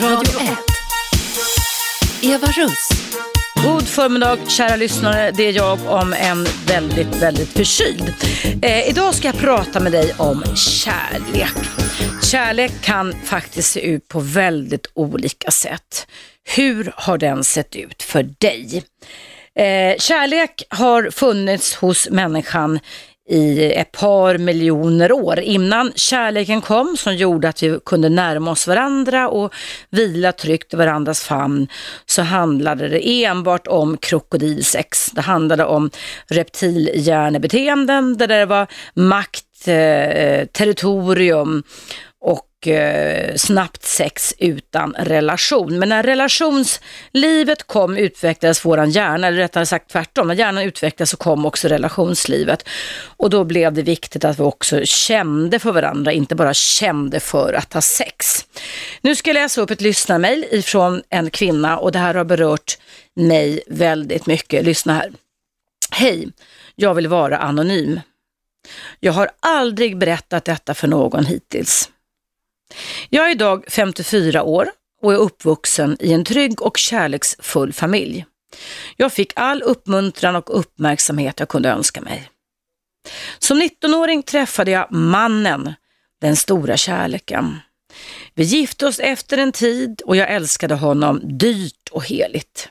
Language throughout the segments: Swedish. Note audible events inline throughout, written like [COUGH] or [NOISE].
Radio 1. Eva Russ. God förmiddag kära lyssnare, det är jag om en väldigt, väldigt förkyld. Eh, idag ska jag prata med dig om kärlek. Kärlek kan faktiskt se ut på väldigt olika sätt. Hur har den sett ut för dig? Eh, kärlek har funnits hos människan i ett par miljoner år innan kärleken kom som gjorde att vi kunde närma oss varandra och vila tryggt i varandras famn så handlade det enbart om krokodilsex. Det handlade om reptilhjärnebeteenden där det var makt, eh, eh territorium och eh, snabbt sex utan relation. Men när relationslivet kom utvecklades våran hjärna, eller rättare sagt tvärtom, när hjärnan utvecklades så kom också relationslivet. Och då blev det viktigt att vi också kände för varandra, inte bara kände för att ha sex. Nu ska jag läsa upp ett lyssnarmail ifrån en kvinna och det här har berört mig väldigt mycket. Lyssna här. Hej, jag vill vara anonym. Jag har aldrig berättat detta för någon hittills. Jag är idag 54 år och är uppvuxen i en trygg och kärleksfull familj. Jag fick all uppmuntran och uppmärksamhet jag kunde önska mig. Som 19-åring träffade jag mannen, den stora kärleken. Vi gifte oss efter en tid och jag älskade honom dyrt och heligt.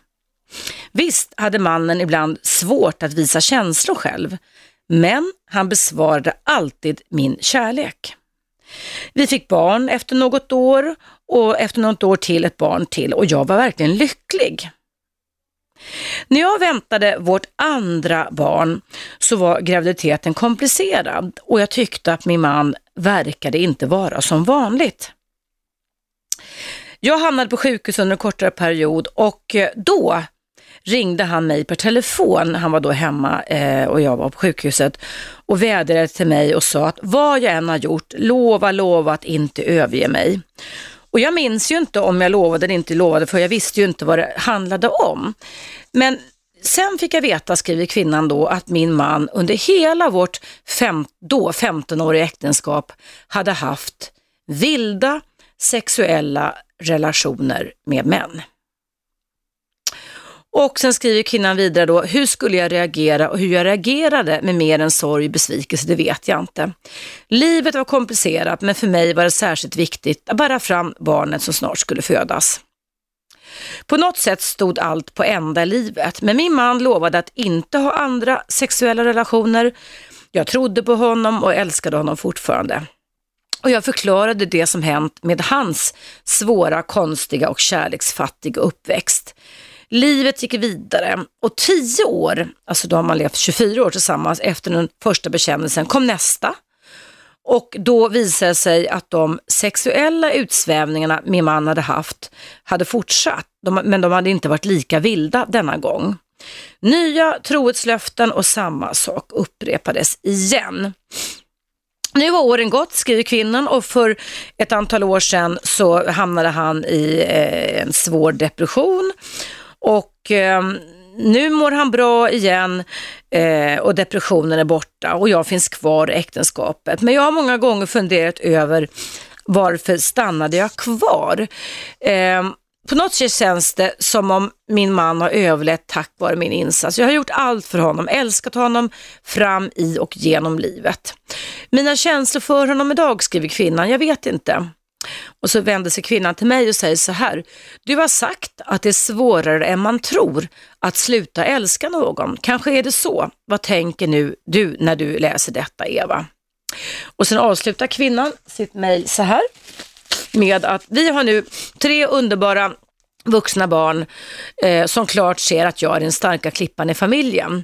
Visst hade mannen ibland svårt att visa känslor själv, men han besvarade alltid min kärlek. Vi fick barn efter något år och efter något år till ett barn till och jag var verkligen lycklig. När jag väntade vårt andra barn så var graviditeten komplicerad och jag tyckte att min man verkade inte vara som vanligt. Jag hamnade på sjukhus under en kortare period och då ringde han mig per telefon, han var då hemma eh, och jag var på sjukhuset och vädrade till mig och sa att vad jag än har gjort, lova, lova att inte överge mig. Och jag minns ju inte om jag lovade eller inte lovade för jag visste ju inte vad det handlade om. Men sen fick jag veta, skriver kvinnan då, att min man under hela vårt fem, då 15-åriga äktenskap hade haft vilda sexuella relationer med män. Och sen skriver kvinnan vidare då, hur skulle jag reagera och hur jag reagerade med mer än sorg och besvikelse, det vet jag inte. Livet var komplicerat, men för mig var det särskilt viktigt att bära fram barnet som snart skulle födas. På något sätt stod allt på ända i livet, men min man lovade att inte ha andra sexuella relationer. Jag trodde på honom och älskade honom fortfarande. Och jag förklarade det som hänt med hans svåra, konstiga och kärleksfattiga uppväxt. Livet gick vidare och tio år, alltså då har man levt 24 år tillsammans efter den första bekännelsen, kom nästa. Och då visade det sig att de sexuella utsvävningarna min man hade haft hade fortsatt, men de hade inte varit lika vilda denna gång. Nya trohetslöften och samma sak upprepades igen. Nu har åren gått, skriver kvinnan, och för ett antal år sedan så hamnade han i eh, en svår depression och eh, nu mår han bra igen eh, och depressionen är borta och jag finns kvar i äktenskapet. Men jag har många gånger funderat över varför stannade jag kvar? Eh, på något sätt känns det som om min man har överlevt tack vare min insats. Jag har gjort allt för honom, älskat honom fram i och genom livet. Mina känslor för honom idag, skriver kvinnan, jag vet inte. Och så vänder sig kvinnan till mig och säger så här. Du har sagt att det är svårare än man tror att sluta älska någon. Kanske är det så. Vad tänker nu du när du läser detta Eva? Och sen avslutar kvinnan sitt mejl så här med att vi har nu tre underbara vuxna barn eh, som klart ser att jag är den starka klippan i familjen.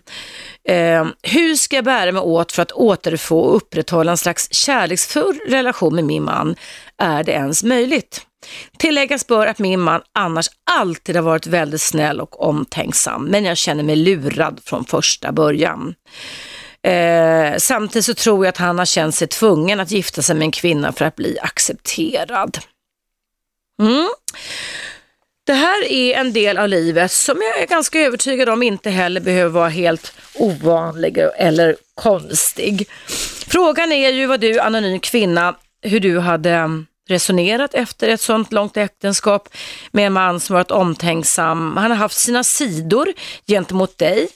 Eh, hur ska jag bära mig åt för att återfå och upprätthålla en slags kärleksfull relation med min man? Är det ens möjligt? Tilläggas bör att min man annars alltid har varit väldigt snäll och omtänksam, men jag känner mig lurad från första början. Eh, samtidigt så tror jag att han har känt sig tvungen att gifta sig med en kvinna för att bli accepterad. Mm. Det här är en del av livet som jag är ganska övertygad om inte heller behöver vara helt ovanlig eller konstig. Frågan är ju vad du, anonym kvinna, hur du hade mm, resonerat efter ett sånt långt äktenskap med en man som varit omtänksam. Han har haft sina sidor gentemot dig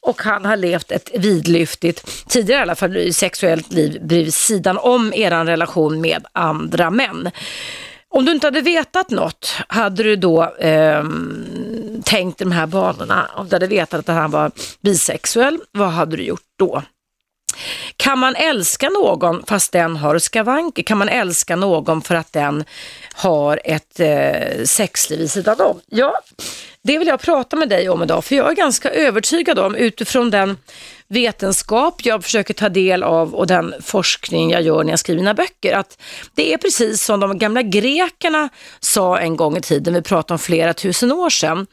och han har levt ett vidlyftigt, tidigare i alla fall, sexuellt liv bredvid sidan om er relation med andra män. Om du inte hade vetat något, hade du då eh, tänkt i de här banorna? Om du hade vetat att han var bisexuell, vad hade du gjort då? Kan man älska någon fast den har skavanker? Kan man älska någon för att den har ett eh, sexliv i sidan om? Ja, det vill jag prata med dig om idag, för jag är ganska övertygad om utifrån den vetenskap jag försöker ta del av och den forskning jag gör när jag skriver mina böcker, att det är precis som de gamla grekerna sa en gång i tiden, vi pratar om flera tusen år sedan,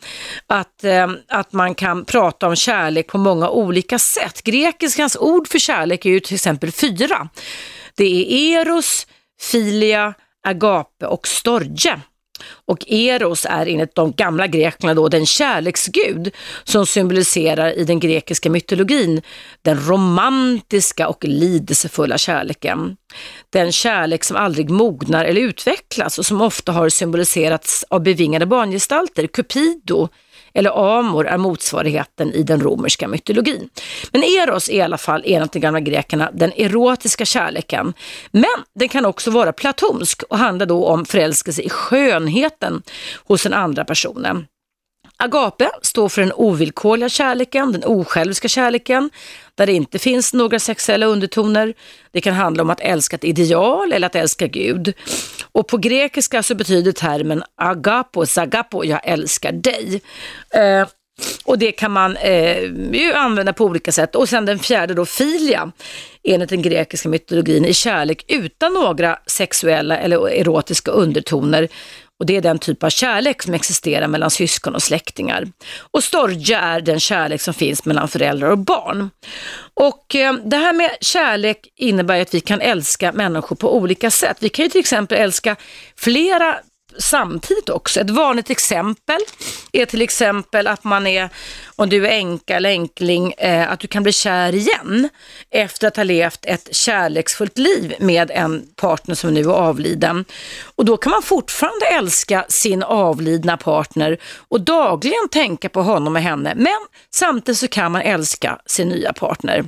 att, eh, att man kan prata om kärlek på många olika sätt. Grekiskans ord för kärlek är ju till exempel fyra. Det är eros, filia, agape och storge. Och Eros är enligt de gamla grekerna då den kärleksgud som symboliserar i den grekiska mytologin den romantiska och lidelsefulla kärleken. Den kärlek som aldrig mognar eller utvecklas och som ofta har symboliserats av bevingade barngestalter, Cupido, eller Amor är motsvarigheten i den romerska mytologin. Men Eros är i alla fall enligt de gamla grekerna den erotiska kärleken. Men den kan också vara platonsk och handlar då om förälskelse i skönheten hos den andra personen. Agape står för den ovillkorliga kärleken, den osjälviska kärleken, där det inte finns några sexuella undertoner. Det kan handla om att älska ett ideal eller att älska Gud. Och på grekiska så betyder termen agapo, sagapo, jag älskar dig. Eh, och det kan man eh, ju använda på olika sätt. Och sen den fjärde då, filia, enligt den grekiska mytologin, är kärlek utan några sexuella eller erotiska undertoner. Och det är den typ av kärlek som existerar mellan syskon och släktingar. Och storge är den kärlek som finns mellan föräldrar och barn. Och eh, det här med kärlek innebär att vi kan älska människor på olika sätt. Vi kan ju till exempel älska flera samtidigt också. Ett vanligt exempel är till exempel att man är, om du är änka eller enkling, eh, att du kan bli kär igen efter att ha levt ett kärleksfullt liv med en partner som nu är avliden. Och då kan man fortfarande älska sin avlidna partner och dagligen tänka på honom och henne, men samtidigt så kan man älska sin nya partner.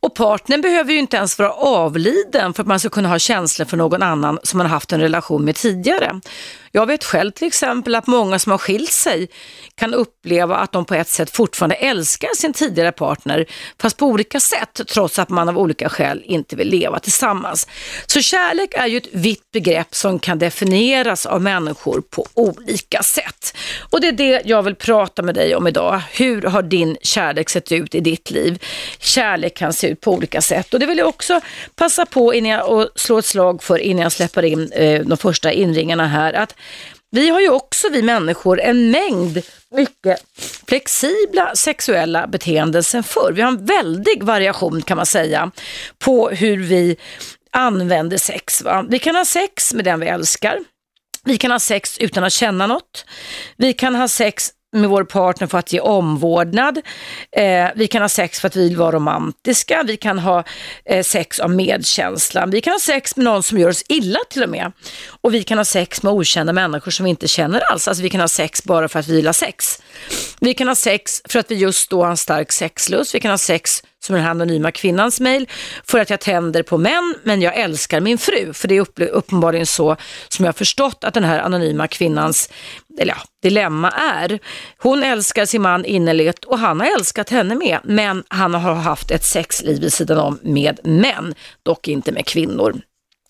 Och partnern behöver ju inte ens vara avliden för att man ska kunna ha känslor för någon annan som man har haft en relation med tidigare. Jag vet själv till exempel att många som har skilt sig kan uppleva att de på ett sätt fortfarande älskar sin tidigare partner, fast på olika sätt, trots att man av olika skäl inte vill leva tillsammans. Så kärlek är ju ett vitt begrepp som kan definieras av människor på olika sätt. Och det är det jag vill prata med dig om idag. Hur har din kärlek sett ut i ditt liv? Kärlek kan se ut på olika sätt och det vill jag också passa på innan jag, och slå ett slag för innan jag släpper in eh, de första inringarna här, att vi har ju också, vi människor, en mängd mycket flexibla sexuella beteenden sen förr. Vi har en väldig variation kan man säga på hur vi använder sex. Va? Vi kan ha sex med den vi älskar. Vi kan ha sex utan att känna något. Vi kan ha sex med vår partner för att ge omvårdnad. Eh, vi kan ha sex för att vi vill vara romantiska. Vi kan ha eh, sex av medkänsla. Vi kan ha sex med någon som gör oss illa till och med. Och vi kan ha sex med okända människor som vi inte känner alls. Alltså vi kan ha sex bara för att vi vill ha sex. Vi kan ha sex för att vi just då har en stark sexlust. Vi kan ha sex som den här anonyma kvinnans mejl, för att jag tänder på män, men jag älskar min fru. För det är uppenbarligen så som jag har förstått att den här anonyma kvinnans eller ja, dilemma är. Hon älskar sin man innerligt och han har älskat henne med, men han har haft ett sexliv vid sidan om med män, dock inte med kvinnor.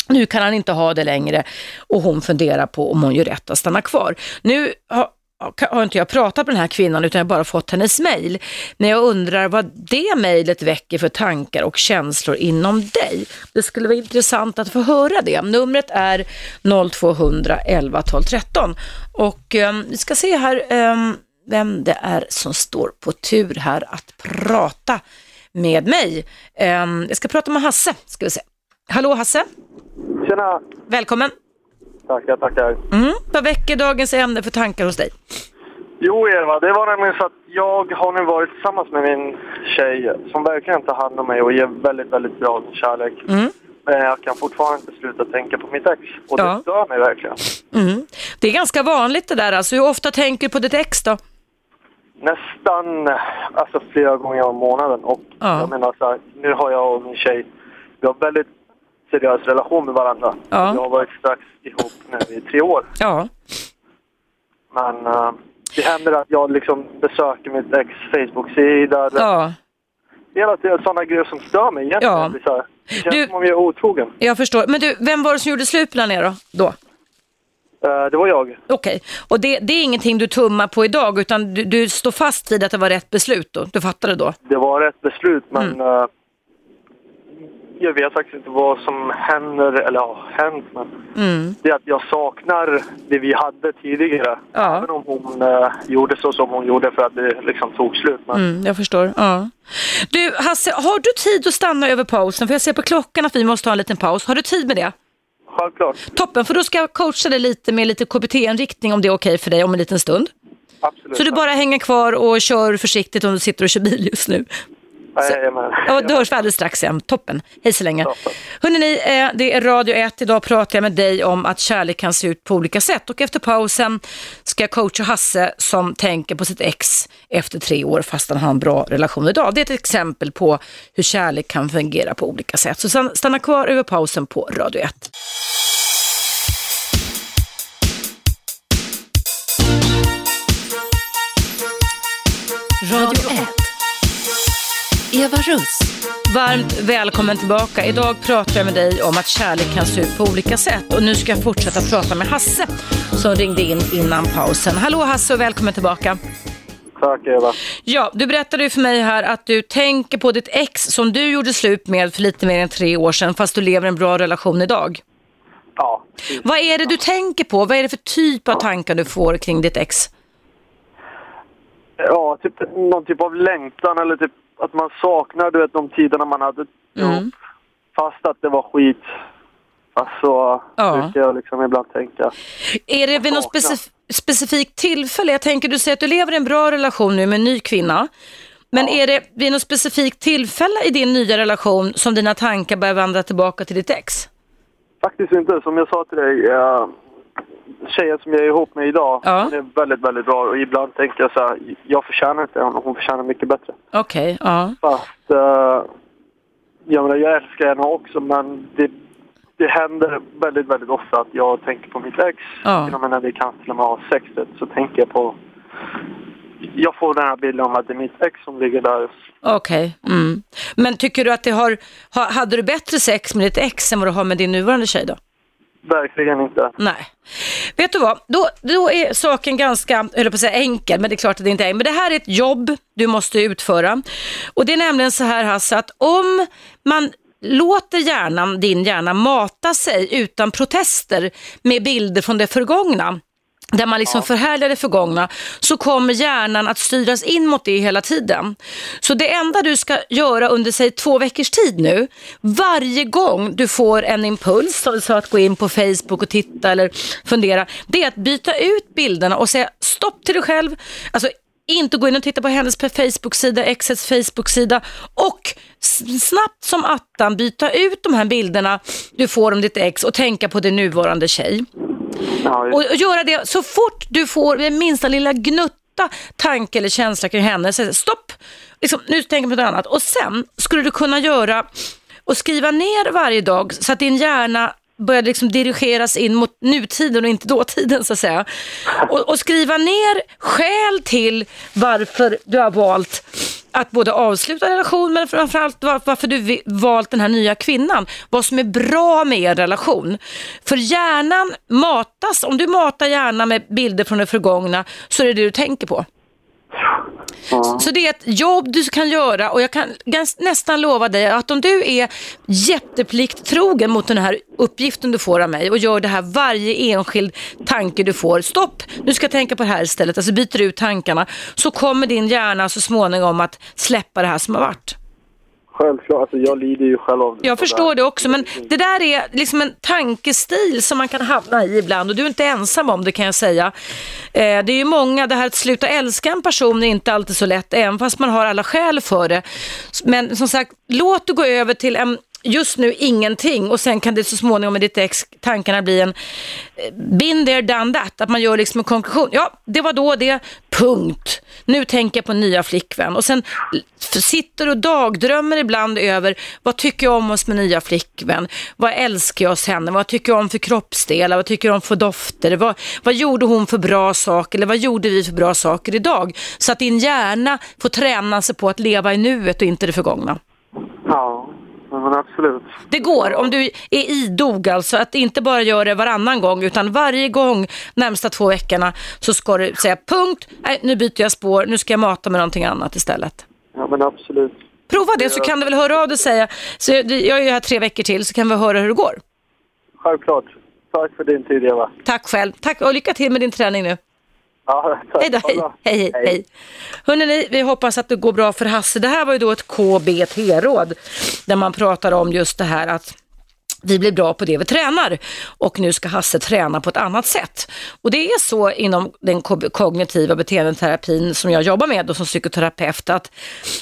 Nu kan han inte ha det längre och hon funderar på om hon gör rätt att stanna kvar. Nu har, har inte jag pratat med den här kvinnan utan jag bara fått hennes mejl. Men jag undrar vad det mejlet väcker för tankar och känslor inom dig. Det skulle vara intressant att få höra det. Numret är 0200 11 12 13 och um, vi ska se här um, vem det är som står på tur här att prata med mig. Um, jag ska prata med Hasse, ska vi se. Hallå Hasse! Tjena! Välkommen! Tackar, tackar. Mm. Vad väcker dagens ämne för tankar hos dig? Jo, Eva, det var nämligen så att jag har nu varit tillsammans med min tjej som verkligen tar hand om mig och ger väldigt, väldigt bra kärlek. Mm. Men jag kan fortfarande inte sluta tänka på mitt ex. Och Ja. det stör mig verkligen. Mm. Det är ganska vanligt det där alltså. Hur ofta tänker du på ditt ex då? Nästan eh, alltså, flera gånger om månaden. Och Ja. jag menar så här, nu har jag och min tjej, vi har väldigt seriös relation med varandra. Ja. Vi har varit strax ihop nu i tre år. Ja. Men eh, det händer att jag liksom besöker mitt ex Facebook-sida. Ja, Hela tiden sådana grejer som stör mig egentligen. Ja. Det känns Du- som om jag är otrogen. jag förstår. Men du, vem var det som gjorde slut mellan er då? då? Eh, det var jag. Okej, och det, det är ingenting du tummar på idag utan du, du står fast vid att det var rätt beslut då? Du fattade då? Det var rätt beslut, men Mm. Jag vet faktiskt inte vad som händer, eller har hänt. Men Mm. det är att jag saknar det vi hade tidigare. Ja. Även om hon eh, gjorde så som hon gjorde för att det liksom tog slut. Men Mm, jag förstår. Ja. Du Hasse, har du tid att stanna över pausen? För jag ser på klockan att vi måste ha en liten paus. Har du tid med det? självklart, Toppen, för då ska jag coacha dig lite med lite KBT-inriktning om det är okej för dig om en liten stund. absolut. Så du bara hänger kvar och kör försiktigt om du sitter och kör bil just nu. Jajamän. Ja, då hörs vi alldeles strax igen. Toppen. Hej så länge. Hörrni, eh, det är Radio 1. Idag pratar jag med dig om att kärlek kan se ut på olika sätt. Och efter pausen ska jag coacha Hasse som tänker på sitt ex efter tre år fast han har en bra relation idag. Det är ett exempel på hur kärlek kan fungera på olika sätt. Så stan- stanna kvar över pausen på Radio 1. Radio 1. Eva Russ. Varmt välkommen tillbaka. Idag pratar jag med dig om att kärlek kan se ut på olika sätt. Och nu ska jag fortsätta prata med Hasse som ringde in innan pausen. Hallå Hasse och välkommen tillbaka. Tack Eva. Ja, du berättade ju för mig här att du tänker på ditt ex som du gjorde slut med för lite mer än tre år sedan fast du lever en bra relation idag. Ja, Vad är det du tänker på? Vad är det för typ av tankar du får kring ditt ex? ja typ, någon typ av längtan eller typ att man saknar du vet, de tiderna man hade Mm. Fast att det var skit. Alltså, Ja. brukar jag liksom ibland tänka. Är det vid något specif- specifikt tillfälle? Jag tänker, du säger att du lever i en bra relation nu med en ny kvinna. Men är det vid något specifikt tillfälle i din nya relation som dina tankar börjar vandra tillbaka till ditt ex? Faktiskt inte. Som jag sa till dig, uh, tjejen som jag är ihop med idag, Ja. hon är väldigt, väldigt bra. Och ibland tänker jag så här, jag förtjänar inte henne, hon förtjänar mycket bättre. Okej, ja. Fast, uh, jag menar, jag älskar henne också, men det, det händer väldigt, väldigt ofta att jag tänker på mitt ex. Ja. Med när vi kan till och med ha sexet så tänker jag på... Jag får den här bilden om att det är mitt ex som ligger där. Okej. Mm. Men tycker du att det har, ha, hade du bättre sex med ditt ex än vad du har med din nuvarande tjej då? Verkligen inte. Nej. Vet du vad, då, då är saken ganska, höll på att säga enkel, men det är klart att det inte är. Men det här är ett jobb du måste utföra. Och det är nämligen så här Hasse, att om man låter hjärnan, din hjärna mata sig utan protester med bilder från det förgångna, där man liksom förhärligar det förgångna, så kommer hjärnan att styras in mot det hela tiden. Så det enda du ska göra under, säg två veckors tid nu, varje gång du får en impuls, sa att gå in på Facebook och titta eller fundera, det är att byta ut bilderna och säga stopp till dig själv. Alltså inte gå in och titta på hennes Facebook-sida, exets Facebook-sida och snabbt som attan byta ut de här bilderna du får om ditt ex och tänka på din nuvarande tjej. Ja, Och, och göra det så fort du får den minsta lilla gnutta tanke eller känsla kring henne. Så, stopp, liksom, nu tänker jag på något annat. Och sen skulle du kunna göra och skriva ner varje dag så att din hjärna börjar liksom dirigeras in mot nutiden och inte dåtiden så att säga. Och, och skriva ner skäl till varför du har valt att både avsluta relationen, relation men framförallt varför du valt den här nya kvinnan. Vad som är bra med er relation. För hjärnan matas, om du matar hjärnan med bilder från det förgångna så är det det du tänker på ja. Så det är ett jobb du kan göra och jag kan nästan lova dig att om du är jätteplikttrogen mot den här uppgiften du får av mig och gör det här varje enskild tanke du får. Stopp, nu ska jag tänka på det här istället. Alltså byter ut tankarna så kommer din hjärna så småningom att släppa det här som har varit. Självklart. Alltså, jag lider ju själv av det. Jag förstår det också, men det där är liksom en tankestil som man kan hamna i ibland och du är inte ensam om det kan jag säga. Eh, det är ju många, det här att sluta älska en person är inte alltid så lätt, även fast man har alla skäl för det. Men som sagt, låt det gå över till en just nu ingenting och sen kan det så småningom med ditt ex tankarna bli en eh, been there, done that. Att man gör liksom en konklusion. Ja, det var då det, punkt. Nu tänker jag på nya flickvän. Och sen sitter och dagdrömmer ibland över vad tycker jag om oss med nya flickvän? Vad älskar jag hos henne? Vad tycker jag om för kroppsdelar? Vad tycker jag om för dofter? Vad, vad gjorde hon för bra saker? Eller vad gjorde vi för bra saker idag? Så att din hjärna får träna sig på att leva i nuet och inte det förgångna. Men absolut. Det går om du är idog alltså, att inte bara göra det varannan gång utan varje gång närmsta två veckorna så ska du säga punkt, nej nu byter jag spår, nu ska jag mata med någonting annat istället. Ja, men absolut. Prova det så kan du väl höra av dig och säga, så jag är ju här tre veckor till så kan vi höra hur det går. Självklart. Tack för din tid Eva. Tack själv, tack och lycka till med din träning nu. Ja. Hej då, hej, hej, hej. hej. Hörrni, vi hoppas att det går bra för Hasse. Det här var ju då ett KBT-råd där man pratar om just det här att vi blir bra på det vi tränar och nu ska Hasse träna på ett annat sätt. Och det är så inom den kognitiva beteendeterapin som jag jobbar med och som psykoterapeut att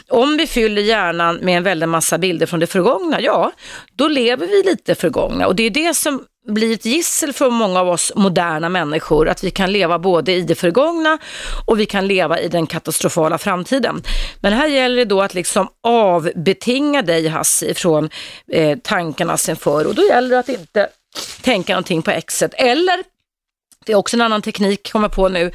om vi fyller hjärnan med en väldig massa bilder från det förgångna, ja, då lever vi lite förgångna och det är det som blir ett gissel för många av oss moderna människor att vi kan leva både i det förgångna och vi kan leva i den katastrofala framtiden. Men här gäller det då att liksom avbetinga dig Hasse ifrån eh, tankarna sen för. Och då gäller det att inte tänka någonting på exet. Eller det är också en annan teknik, kommer på nu,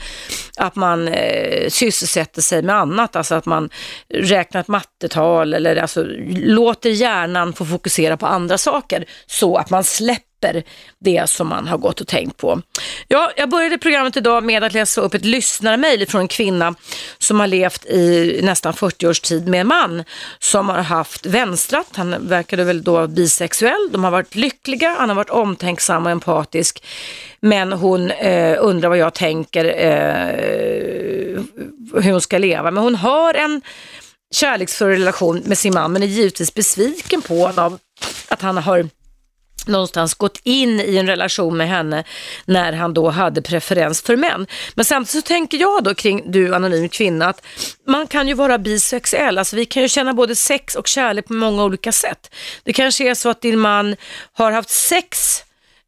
att man eh, sysselsätter sig med annat, alltså att man räknar ett mattetal eller alltså, låter hjärnan få fokusera på andra saker så att man släpper släpper det som man har gått och tänkt på. Ja, jag började programmet idag med att läsa upp ett lyssnarmail från en kvinna som har levt i nästan 40 års tid med en man som har haft vänstrat. Han verkade väl då bisexuell. De har varit lyckliga, han har varit omtänksam och empatisk. Men hon eh, undrar vad jag tänker, eh, hur hon ska leva. Men hon har en kärleksfull relation med sin man men är givetvis besviken på honom att han har någonstans gått in i en relation med henne när han då hade preferens för män. Men samtidigt så tänker jag då kring du anonym kvinna att man kan ju vara bisexuell, alltså vi kan ju känna både sex och kärlek på många olika sätt. Det kanske är så att din man har haft sex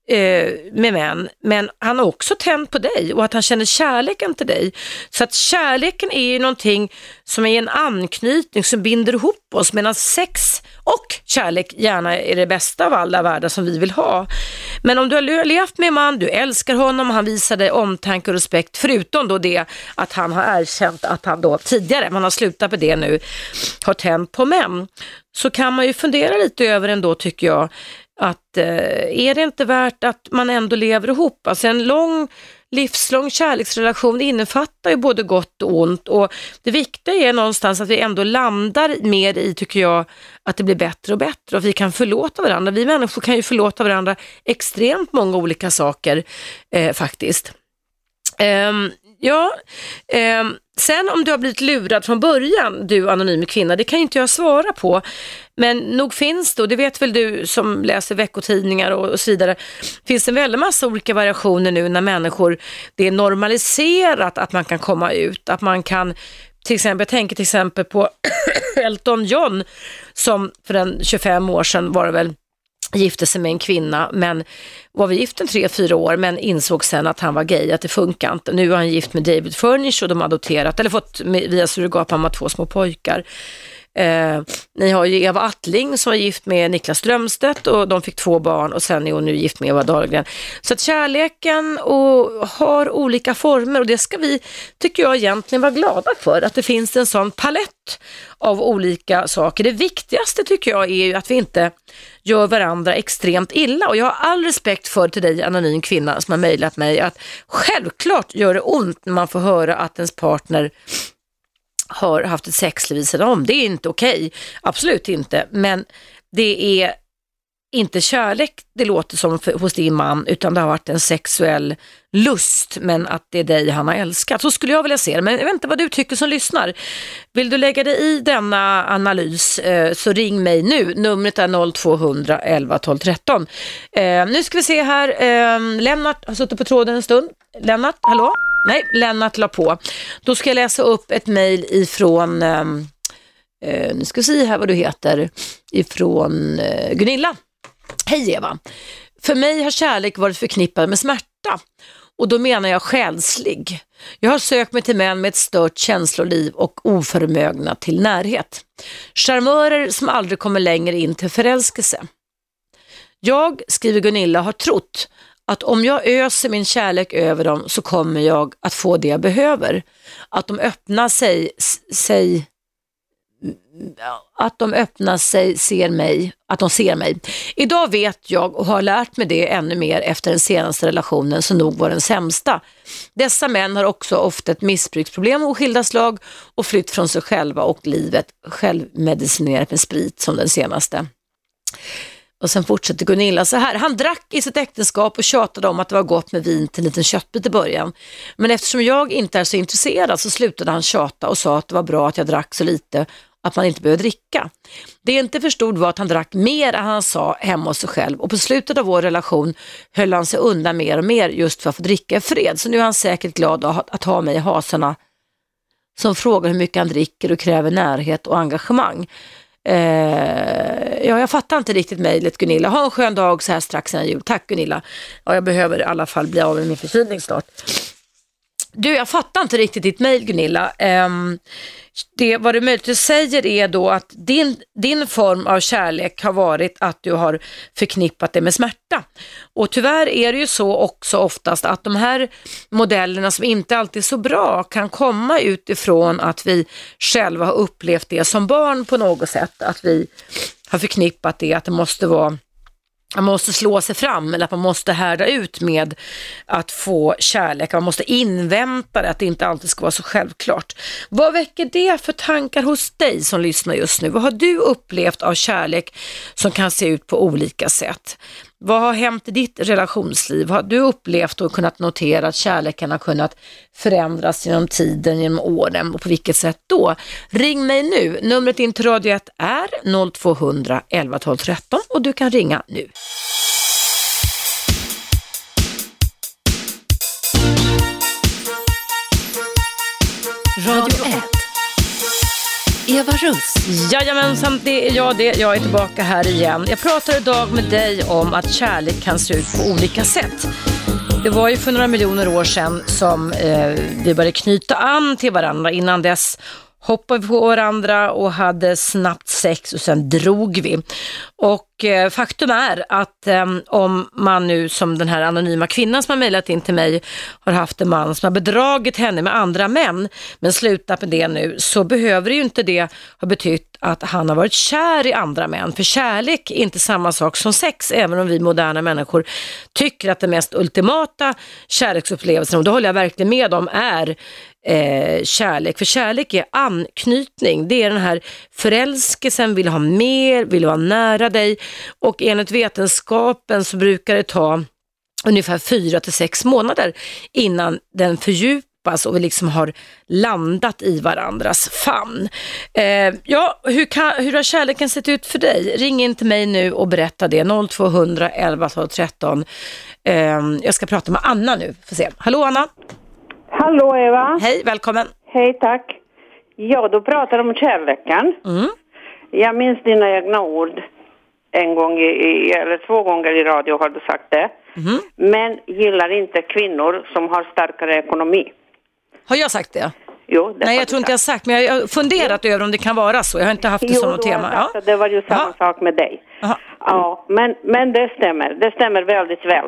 eh, med män, men han har också tänt på dig och att han känner kärleken till dig. Så att kärleken är ju någonting som är en anknytning som binder ihop oss medan sex och kärlek gärna är det bästa av alla världar som vi vill ha. Men om du har levt med en man, du älskar honom, han visar dig omtanke och respekt, förutom då det att han har erkänt att han då tidigare, man har slutat med det nu, har tänt på män, så kan man ju fundera lite över ändå tycker jag, att eh, är det inte värt att man ändå lever ihop? Alltså en lång livslång kärleksrelation innefattar ju både gott och ont och det viktiga är någonstans att vi ändå landar mer i, tycker jag, att det blir bättre och bättre och vi kan förlåta varandra. Vi människor kan ju förlåta varandra extremt många olika saker eh, faktiskt. Um, ja, eh, Sen om du har blivit lurad från början, du anonym kvinna, det kan ju inte jag svara på. Men nog finns det, och det vet väl du som läser veckotidningar och, och så vidare, finns en väldig massa olika variationer nu när människor, det är normaliserat att man kan komma ut, att man kan till exempel, jag tänker till exempel på [COUGHS] Elton John som för en 25 år sedan var det väl gifte sig med en kvinna, men var vi gift en tre, fyra år, men insåg sen att han var gay, att det funkar inte. Nu är han gift med David Furnish och de har adopterat, eller fått via surrogatmamma två små pojkar. Eh, ni har ju Eva Attling som var gift med Niklas Strömstedt och de fick två barn och sen är hon nu gift med Eva Dahlgren. Så att kärleken och har olika former och det ska vi, tycker jag egentligen vara glada för, att det finns en sån palett av olika saker. Det viktigaste tycker jag är ju att vi inte gör varandra extremt illa och jag har all respekt för till dig anonym kvinna som har mejlat mig att självklart gör det ont när man får höra att ens partner har haft ett sexliv vid sidan om. Det är inte okej, okay. absolut inte. Men det är inte kärlek det låter som för, hos din man, utan det har varit en sexuell lust, men att det är dig han har älskat. Så skulle jag vilja se det, men jag vet inte vad du tycker som lyssnar. Vill du lägga dig i denna analys eh, så ring mig nu. Numret är 0200 11 12 13. Eh, nu ska vi se här, eh, Lennart har suttit på tråden en stund. Lennart, hallå? Nej, Lennart la på. Då ska jag läsa upp ett mejl ifrån ehm, eh, nu ska vi se här vad du heter, ifrån eh, Gunilla. Hej Eva! För mig har kärlek varit förknippad med smärta och då menar jag själslig. Jag har sökt mig till män med ett stört känsloliv och oförmögna till närhet. Charmörer som aldrig kommer längre in till förälskelse. Jag, skriver Gunilla, har trott att om jag öser min kärlek över dem så kommer jag att få det jag behöver. Att de öppnar sig, sig att de öppnar sig, ser mig, att de ser mig. Idag vet jag och har lärt mig det ännu mer efter den senaste relationen som nog var den sämsta. Dessa män har också ofta ett missbruksproblem av skilda slag och flytt från sig själva och livet, självmedicinerat med sprit som den senaste. Och sen fortsätter Gunilla så här. Han drack i sitt äktenskap och tjatade om att det var gott med vin till en liten köttbit i början. Men eftersom jag inte är så intresserad så slutade han tjata och sa att det var bra att jag drack så lite att man inte behöver dricka. Det jag inte förstod var att han drack mer än han sa hemma hos sig själv och på slutet av vår relation höll han sig undan mer och mer just för att få dricka i fred. Så nu är han säkert glad att ha mig i hasarna som frågar hur mycket han dricker och kräver närhet och engagemang. Eh, ja, jag fattar inte riktigt mejlet Gunilla. Ha en skön dag så här strax innan jul. Tack Gunilla. Ja, jag behöver i alla fall bli av med min förkylning snart. Du, jag fattar inte riktigt ditt mejl Gunilla. Um, det, vad du möjligtvis säger är då att din, din form av kärlek har varit att du har förknippat det med smärta. Och tyvärr är det ju så också oftast att de här modellerna som inte alltid är så bra kan komma utifrån att vi själva har upplevt det som barn på något sätt. Att vi har förknippat det, att det måste vara man måste slå sig fram eller att man måste härda ut med att få kärlek. Man måste invänta det, att det inte alltid ska vara så självklart. Vad väcker det för tankar hos dig som lyssnar just nu? Vad har du upplevt av kärlek som kan se ut på olika sätt? Vad har hänt i ditt relationsliv? Har du upplevt och kunnat notera att kärleken har kunnat förändras genom tiden, genom åren och på vilket sätt då? Ring mig nu. Numret in till Radio 1 är 0200 11 12 13 och du kan ringa nu. Radio 1. Eva Russ. Jajamensan, det är jag det. Jag är tillbaka här igen. Jag pratar idag med dig om att kärlek kan se ut på olika sätt. Det var ju för några miljoner år sedan som eh, vi började knyta an till varandra. Innan dess hoppade på varandra och hade snabbt sex och sen drog vi. Och eh, faktum är att eh, om man nu som den här anonyma kvinnan som har mejlat in till mig har haft en man som har bedragit henne med andra män men slutat med det nu så behöver ju inte det ha betytt att han har varit kär i andra män. För kärlek är inte samma sak som sex även om vi moderna människor tycker att den mest ultimata kärleksupplevelsen, och det håller jag verkligen med om, är eh, kärlek. För kärlek är anknytning. Det är den här förälskelsen, vill ha mer, vill vara nära dig. Och enligt vetenskapen så brukar det ta ungefär fyra till sex månader innan den fördjupas och vi liksom har landat i varandras famn. Eh, ja, hur, kan, hur har kärleken sett ut för dig? Ring in till mig nu och berätta det. 0200 11 12 13. Eh, jag ska prata med Anna nu. Får se. Hallå Anna! Hallå Eva! Hej, välkommen! Hej, tack! Ja, du pratar om kärleken. Mm. Jag minns dina egna ord. En gång, i, eller två gånger i radio har du sagt det. Mm. Men gillar inte kvinnor som har starkare ekonomi. Har jag sagt det? Jo, det Nej, jag tror inte jag har sagt, men jag har funderat över om det kan vara så. Jag har inte haft det Jo, som något tema. sagt Ja. det var ju samma Ja. sak med dig. Aha. Ja, men, men det stämmer. Det stämmer väldigt väl.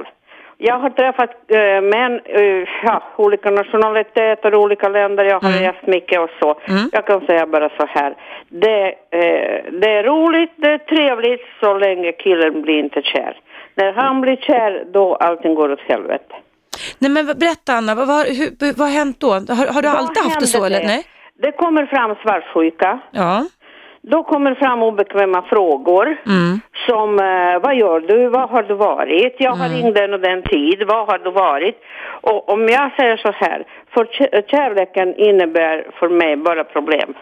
Jag har träffat äh, män, uh, ja, olika nationaliteter, olika länder. Jag har Mm. rest mycket och så. Mm. Jag kan säga bara så här. Det, eh, det är roligt, det är trevligt så länge killen blir inte kär. När han blir kär, då allting går åt helvete. Nej, men berätta Anna, vad, vad, hur, vad har hänt då? Har, har du Vad alltid haft det så eller? Nej? Det kommer fram svartsjuka. Ja. Då kommer fram obekväma frågor. Mm. Som, eh, vad gör du? Var har du varit? Jag har ringt den och den tid. Var har du varit? Och om jag säger så här, för kä- kärleken innebär för mig bara problem.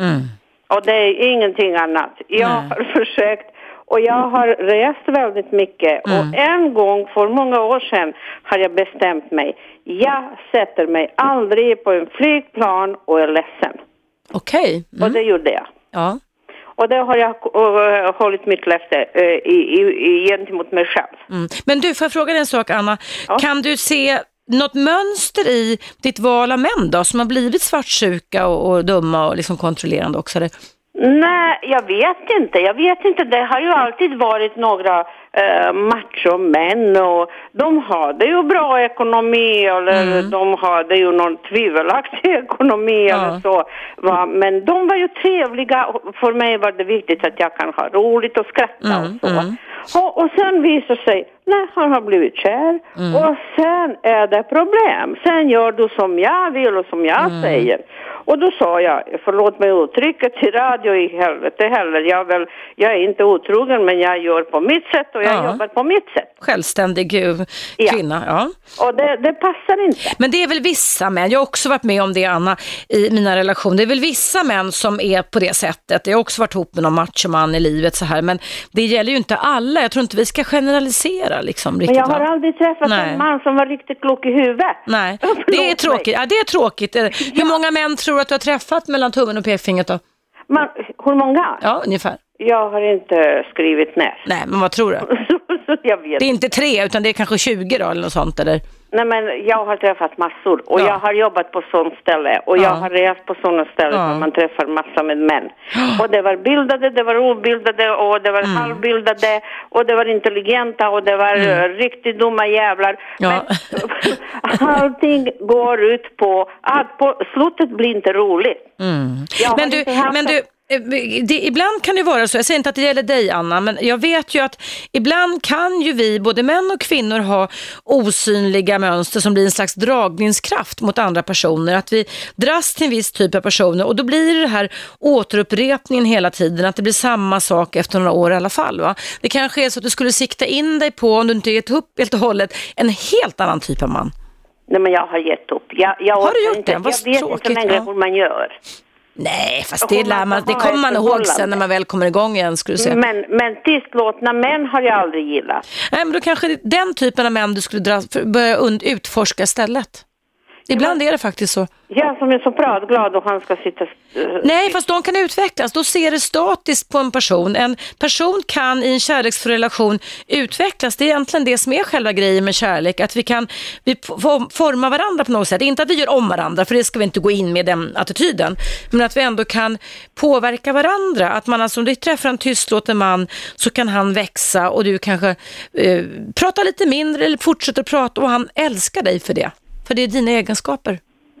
Mm. Och det är ingenting annat. Jag Nej. har [LAUGHS] försökt och jag har rest väldigt mycket. Mm. Och en gång för många år sedan har jag bestämt mig. Jag sätter mig aldrig på en flygplan och är ledsen. Okej. Och Mm. det gjorde jag. Ja. Och det har jag uh, hållit mitt löfte i, i, gentemot mig själv. Mm. Men du, får jag fråga dig en sak Anna? Ja. Kan du se något mönster i ditt val av män då, som har blivit svartsjuka och, och dumma och liksom kontrollerande också? Eller? Nej, jag vet inte. Jag vet inte. Det har ju alltid varit några eh, machomän och de hade ju bra ekonomi eller Mm. de hade ju någon tvivelaktig [LAUGHS] ekonomi Ja. eller så. Va? Men de var ju trevliga. För mig var det viktigt att jag kan ha roligt och skratta Mm, och så. mm. Och, och sen visar sig, nej han har blivit kär Mm. och sen är det problem. Sen gör du som jag vill och som jag Mm. säger. Och då sa jag, förlåt mig uttrycket till radio i helvete heller, jag, väl, jag är inte otrogen men jag gör på mitt sätt och jag Ja. jobbar på mitt sätt. Självständig eh, Ja. kvinna, ja. Och det, det passar inte. Men det är väl vissa män, jag har också varit med om det Anna, i mina relationer. Det är väl vissa män som är på det sättet. Jag har också varit ihop med någon machoman i livet så här, men det gäller ju inte alla. Jag tror inte vi ska generalisera liksom Men riktigt. jag har va? aldrig träffat Nej. en man som var riktigt klok i huvudet. Nej, [LAUGHS] det är tråkigt. Ja, det är tråkigt. Hur många män tror du att du har träffat mellan tummen och pekfingret då? Man, hur många? Ja, ungefär. Jag har inte skrivit ner. Nej, men vad tror du? [LAUGHS] Jag vet Det är inte tre, utan det är kanske 20 då, eller något sånt, eller? Nej men jag har träffat massor och Ja. jag har jobbat på sånt ställe och Ja. jag har rest på sådana ställen Ja. där man träffar massor med män. Och det var bildade, det var obildade och det var Mm. halvbildade och det var intelligenta och det var mm. riktigt dumma jävlar. Men [LAUGHS] allting går ut på att på slutet blir inte roligt. Har Men du, men du eh, det, ibland kan det vara så, jag säger inte att det gäller dig Anna, men jag vet ju att ibland kan ju vi, både män och kvinnor, ha osynliga mönster som blir en slags dragningskraft mot andra personer. Att vi dras till en viss typ av personer och då blir det här återupprepningen hela tiden, att det blir samma sak efter några år i alla fall. Va? Det kanske är så att du skulle sikta in dig på, om du inte gett upp helt och hållet, en helt annan typ av man. Nej men jag har gett upp. Jag, jag Har du gjort inte. det? Vad Jag vet tråkigt, inte längre ja. hur man gör. Nej, fast det, lär man det kommer man ihåg sen när man väl kommer igång igen, skulle du säga. Men, men tystlåtna män har jag aldrig gillat. Nej, men då kanske den typen av män du skulle dra, börja und, utforska istället. Ibland är det faktiskt så. Jag som är så pratglad och han ska sitta... eh, Nej, fast de kan utvecklas. Då ser det statiskt på en person. En person kan i en kärleksfull relation utvecklas. Det är egentligen det som är själva grejen med kärlek. Att vi kan vi forma varandra på något sätt. Inte att vi gör om varandra, för det ska vi inte gå in med den attityden. Men att vi ändå kan påverka varandra. Att man alltså, om du träffar en tystlåten man så kan han växa och du kanske eh, pratar lite mindre eller fortsätter prata och han älskar dig för det. För det är dina egenskaper.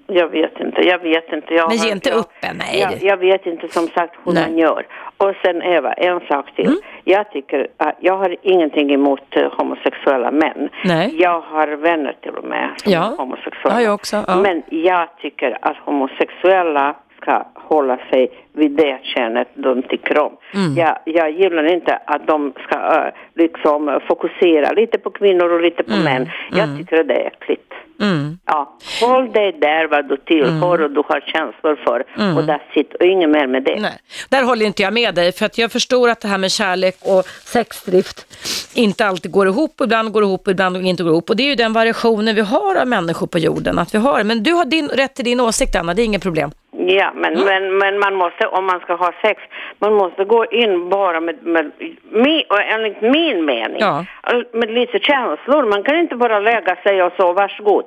Jag vet inte, jag vet inte. Jag Men ge inte jag, upp än, nej. Jag, jag vet inte som sagt hur Nej. Mm. man gör. Och sen Eva, en sak till. Jag tycker att jag har ingenting emot eh, homosexuella män. Nej. Jag har vänner till och med som Ja. är homosexuella. Ja, jag också, ja. Men jag tycker att homosexuella ska hålla sig vid det könet de tycker om. Mm. Jag, jag gillar inte att de ska äh, liksom fokusera lite på kvinnor och lite på män. Jag tycker att det är äckligt. Mm. Ja, håll dig där vad du tillhör och du har känslor för och där sitter och inget mer med det. Nej, där håller inte jag med dig för att jag förstår att det här med kärlek och sexdrift inte alltid går ihop. Ibland går det ihop ibland inte går ihop. Och det är ju den variationen vi har av människor på jorden. Att vi har. Men du har din, rätt till din åsikt Anna, det är inget problem. Ja, men, men, men man måste, om man ska ha sex, man måste gå in bara med, med, med enligt min mening, Ja. med lite känslor. Man kan inte bara lägga sig och så, varsågod.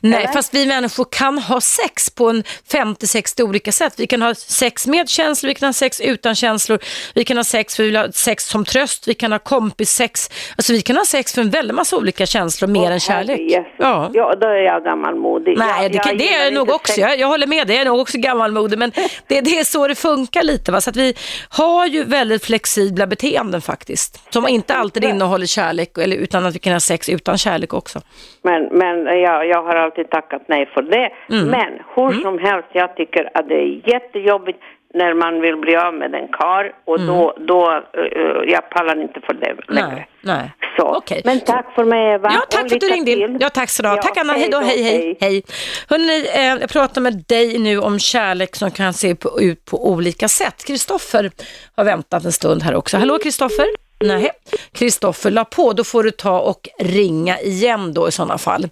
Nej, Eller? fast vi människor kan ha sex på en 50-60 olika sätt. Vi kan ha sex med känslor, vi kan ha sex utan känslor, vi kan ha sex för vi vill ha sex som tröst, vi kan ha kompissex. Alltså vi kan ha sex för en väldig massa olika känslor mer än kärlek. Ja. ja, då är jag gammalmodig. Nej, jag, det, kan, det är jag nog också. Jag, jag håller med jag är nog också gammalmodig. Men det, det är så det funkar lite. Va? Så att vi har ju väldigt flexibla beteenden faktiskt. Som inte alltid innehåller kärlek, eller, utan att vi kan ha sex utan kärlek också. Men, men jag, jag har alltid tackat nej för det. Mm. Men hur som helst, jag tycker att det är jättejobbigt när man vill bli av med en kar och då, då uh, jag pallar inte för det längre. Mm. Nej. Så. Okej. Men tack för mig Eva. Ja, tack för att du ringde in. Ja, tack så du. Ja, Tack Anna, hej då, då, hej, hej, hej. Hörrni, eh, jag pratar med dig nu om kärlek som kan se på, ut på olika sätt. Kristoffer har väntat en stund här också. Hallå Kristoffer? Nej, Kristoffer la på, då får du ta och ringa igen då i sådana fall.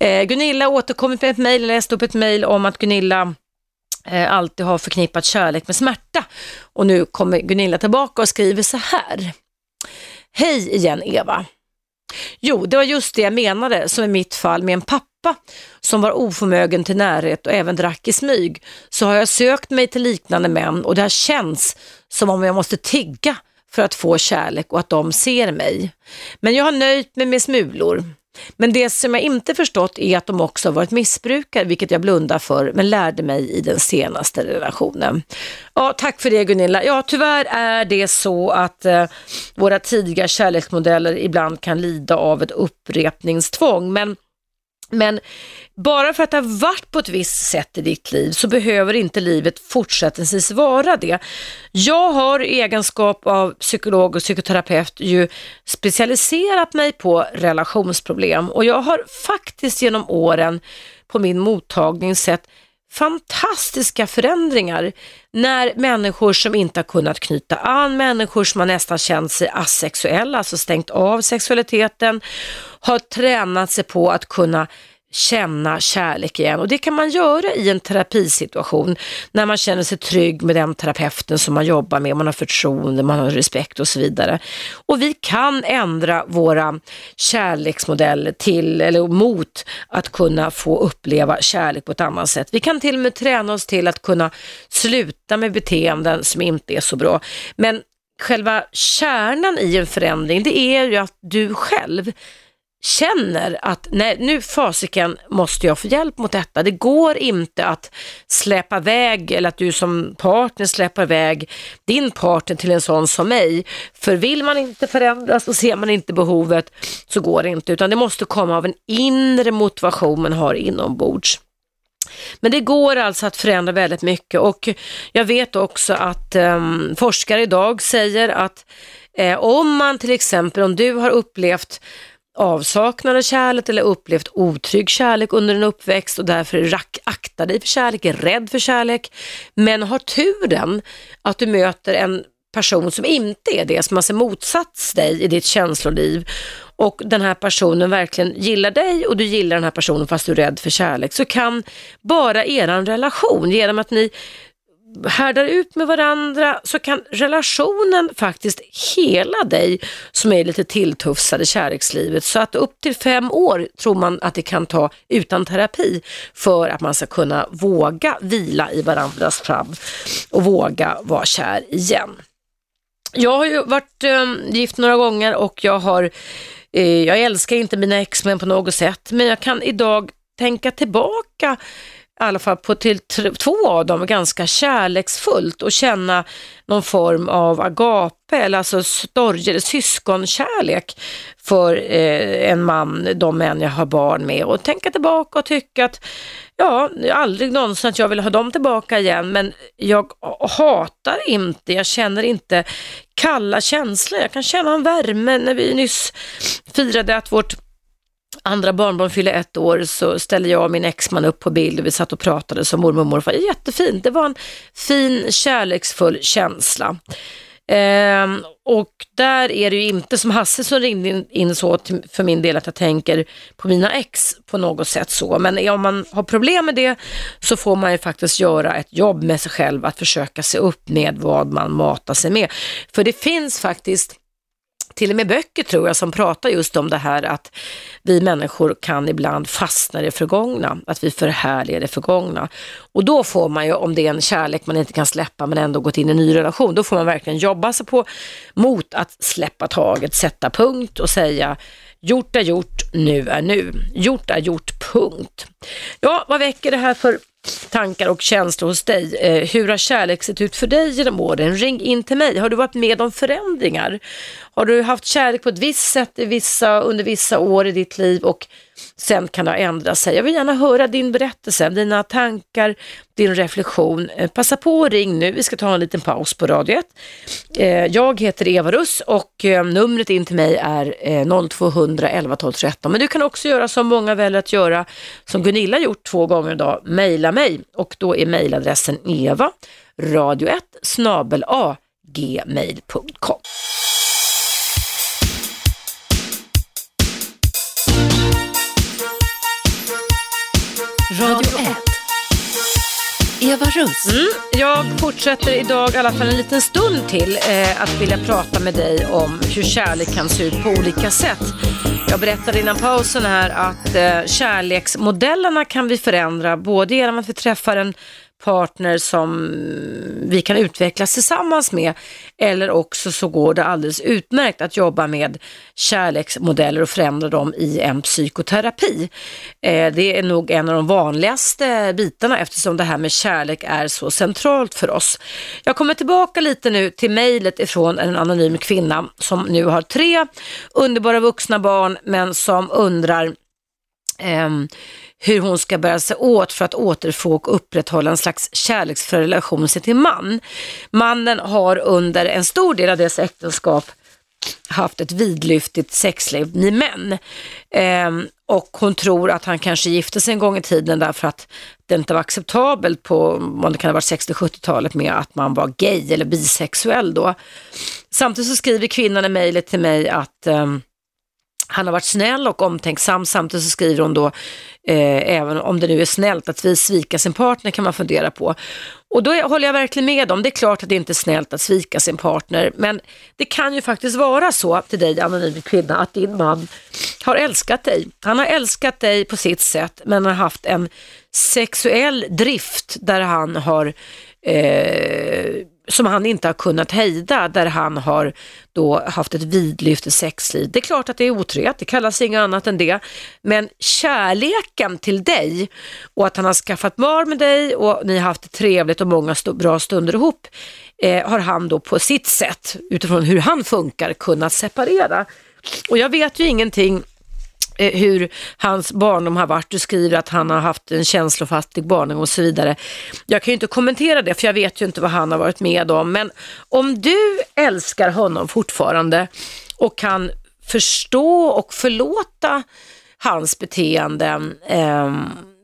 Eh, Gunilla återkommit med ett mejl, läste upp ett mejl om att Gunilla eh, alltid har förknippat kärlek med smärta. Och nu kommer Gunilla tillbaka och skriver så här. Hej igen Eva. Jo, det var just det jag menade, som i mitt fall med en pappa som var oförmögen till närhet och även drack i smyg. Så har jag sökt mig till liknande män och det har känts som om jag måste tigga för att få kärlek och att de ser mig. Men jag har nöjt mig med smulor. Men det som jag inte förstått är att de också har varit missbrukare, vilket jag blundar för, men lärde mig i den senaste relationen. Ja, tack för det Gunilla. Ja, tyvärr är det så att eh, våra tidiga kärleksmodeller ibland kan lida av ett upprepningstvång, men men bara för att det har varit på ett visst sätt i ditt liv så behöver inte livet fortsättningsvis vara det. Jag har i egenskap av psykolog och psykoterapeut ju specialiserat mig på relationsproblem och jag har faktiskt genom åren på min mottagning sett fantastiska förändringar när människor som inte har kunnat knyta an, människor som har nästan känt sig asexuella, alltså stängt av sexualiteten, har tränat sig på att kunna känna kärlek igen och det kan man göra i en terapisituation när man känner sig trygg med den terapeuten som man jobbar med, man har förtroende, man har respekt och så vidare. Och vi kan ändra våra kärleksmodeller till eller mot att kunna få uppleva kärlek på ett annat sätt. Vi kan till och med träna oss till att kunna sluta med beteenden som inte är så bra. Men själva kärnan i en förändring det är ju att du själv känner att nej, nu fasiken måste jag få hjälp mot detta. Det går inte att släpa iväg eller att du som partner släpar iväg din partner till en sån som mig. För vill man inte förändras och ser man inte behovet så går det inte utan det måste komma av en inre motivation man har inombords. Men det går alltså att förändra väldigt mycket och jag vet också att um, forskare idag säger att eh, om man till exempel, om du har upplevt avsaknad av kärlek eller upplevt otrygg kärlek under en uppväxt och därför aktar dig för kärlek, är rädd för kärlek, men har turen att du möter en person som inte är det, som har motsats dig i ditt känsloliv och den här personen verkligen gillar dig och du gillar den här personen fast du är rädd för kärlek, så kan bara eran relation, genom att ni härdar ut med varandra så kan relationen faktiskt hela dig som är lite tilltufsad i kärlekslivet. Så att upp till fem år tror man att det kan ta utan terapi för att man ska kunna våga vila i varandras famn och våga vara kär igen. Jag har ju varit äh, gift några gånger och jag har, äh, jag älskar inte mina exmän på något sätt men jag kan idag tänka tillbaka i alla fall på till två av dem ganska kärleksfullt och känna någon form av agape, eller alltså storge, syskonkärlek för eh, en man, de män jag har barn med och tänka tillbaka och tycka att ja, aldrig någonsin att jag vill ha dem tillbaka igen, men jag hatar inte, jag känner inte kalla känslor. Jag kan känna en värme när vi nyss firade att vårt andra barnbarn fyllde ett år så ställde jag och min exman upp på bild och vi satt och pratade som mormor och morfar. Jättefint, det var en fin kärleksfull känsla. Ehm, och där är det ju inte som Hasse som ringde in, in så till, för min del att jag tänker på mina ex på något sätt så. Men om man har problem med det så får man ju faktiskt göra ett jobb med sig själv att försöka se upp med vad man matar sig med. För det finns faktiskt till och med böcker tror jag som pratar just om det här att vi människor kan ibland fastna i det förgångna, att vi förhärligar det förgångna. Och då får man ju, om det är en kärlek man inte kan släppa men ändå gått in i en ny relation, då får man verkligen jobba sig på mot att släppa taget, sätta punkt och säga gjort är gjort, nu är nu. Gjort är gjort, punkt. Ja, vad väcker det här för tankar och känslor hos dig. Eh, hur har kärlek sett ut för dig genom åren? Ring in till mig. Har du varit med om förändringar? Har du haft kärlek på ett visst sätt i vissa, under vissa år i ditt liv och sen kan det ändra sig? Jag vill gärna höra din berättelse, dina tankar, din reflektion. Eh, passa på och ring nu. Vi ska ta en liten paus på Radio 1. Eh, jag heter Eva Russ och eh, numret in till mig är 0200 11 12 13. Men du kan också göra som många väljer att göra, som Gunilla gjort två gånger idag, mejla mig och då är mejladressen eva radio1 snabel a gmail.com. Radio 1. Eva Russ. Mm, jag fortsätter idag i alla fall en liten stund till eh, att vilja prata med dig om hur kärlek kan se ut på olika sätt. Jag berättade innan pausen här att eh, kärleksmodellerna kan vi förändra både genom att vi träffar en partner som vi kan utvecklas tillsammans med eller också så går det alldeles utmärkt att jobba med kärleksmodeller och förändra dem i en psykoterapi. Eh, det är nog en av de vanligaste bitarna eftersom det här med kärlek är så centralt för oss. Jag kommer tillbaka lite nu till mejlet ifrån en anonym kvinna som nu har tre underbara vuxna barn men som undrar ehm, hur hon ska bära sig åt för att återfå och upprätthålla en slags kärleksfull relation sig till man. Mannen har under en stor del av deras äktenskap haft ett vidlyftigt sexliv med män. Ehm, och hon tror att han kanske gifte sig en gång i tiden därför att det inte var acceptabelt på, om det kan ha varit 60-70-talet med att man var gay eller bisexuell då. Samtidigt så skriver kvinnan i mejlet till mig att ehm, han har varit snäll och omtänksam. Samtidigt så skriver hon då, eh, även om det nu är snällt att vi svika sin partner kan man fundera på. Och då håller jag verkligen med om, det är klart att det inte är snällt att svika sin partner, men det kan ju faktiskt vara så till dig anonym kvinna att din man har älskat dig. Han har älskat dig på sitt sätt, men har haft en sexuell drift där han har eh, som han inte har kunnat hejda, där han har då haft ett vidlyftigt sexliv. Det är klart att det är otrohet, det kallas inget annat än det. Men kärleken till dig och att han har skaffat barn med dig och ni har haft det trevligt och många st bra stunder ihop eh, har han då på sitt sätt, utifrån hur han funkar, kunnat separera. Och jag vet ju ingenting Eh, hur hans barndom har varit. Du skriver att han har haft en känslofattig barndom och så vidare. Jag kan ju inte kommentera det för jag vet ju inte vad han har varit med om. Men om du älskar honom fortfarande och kan förstå och förlåta hans beteenden eh,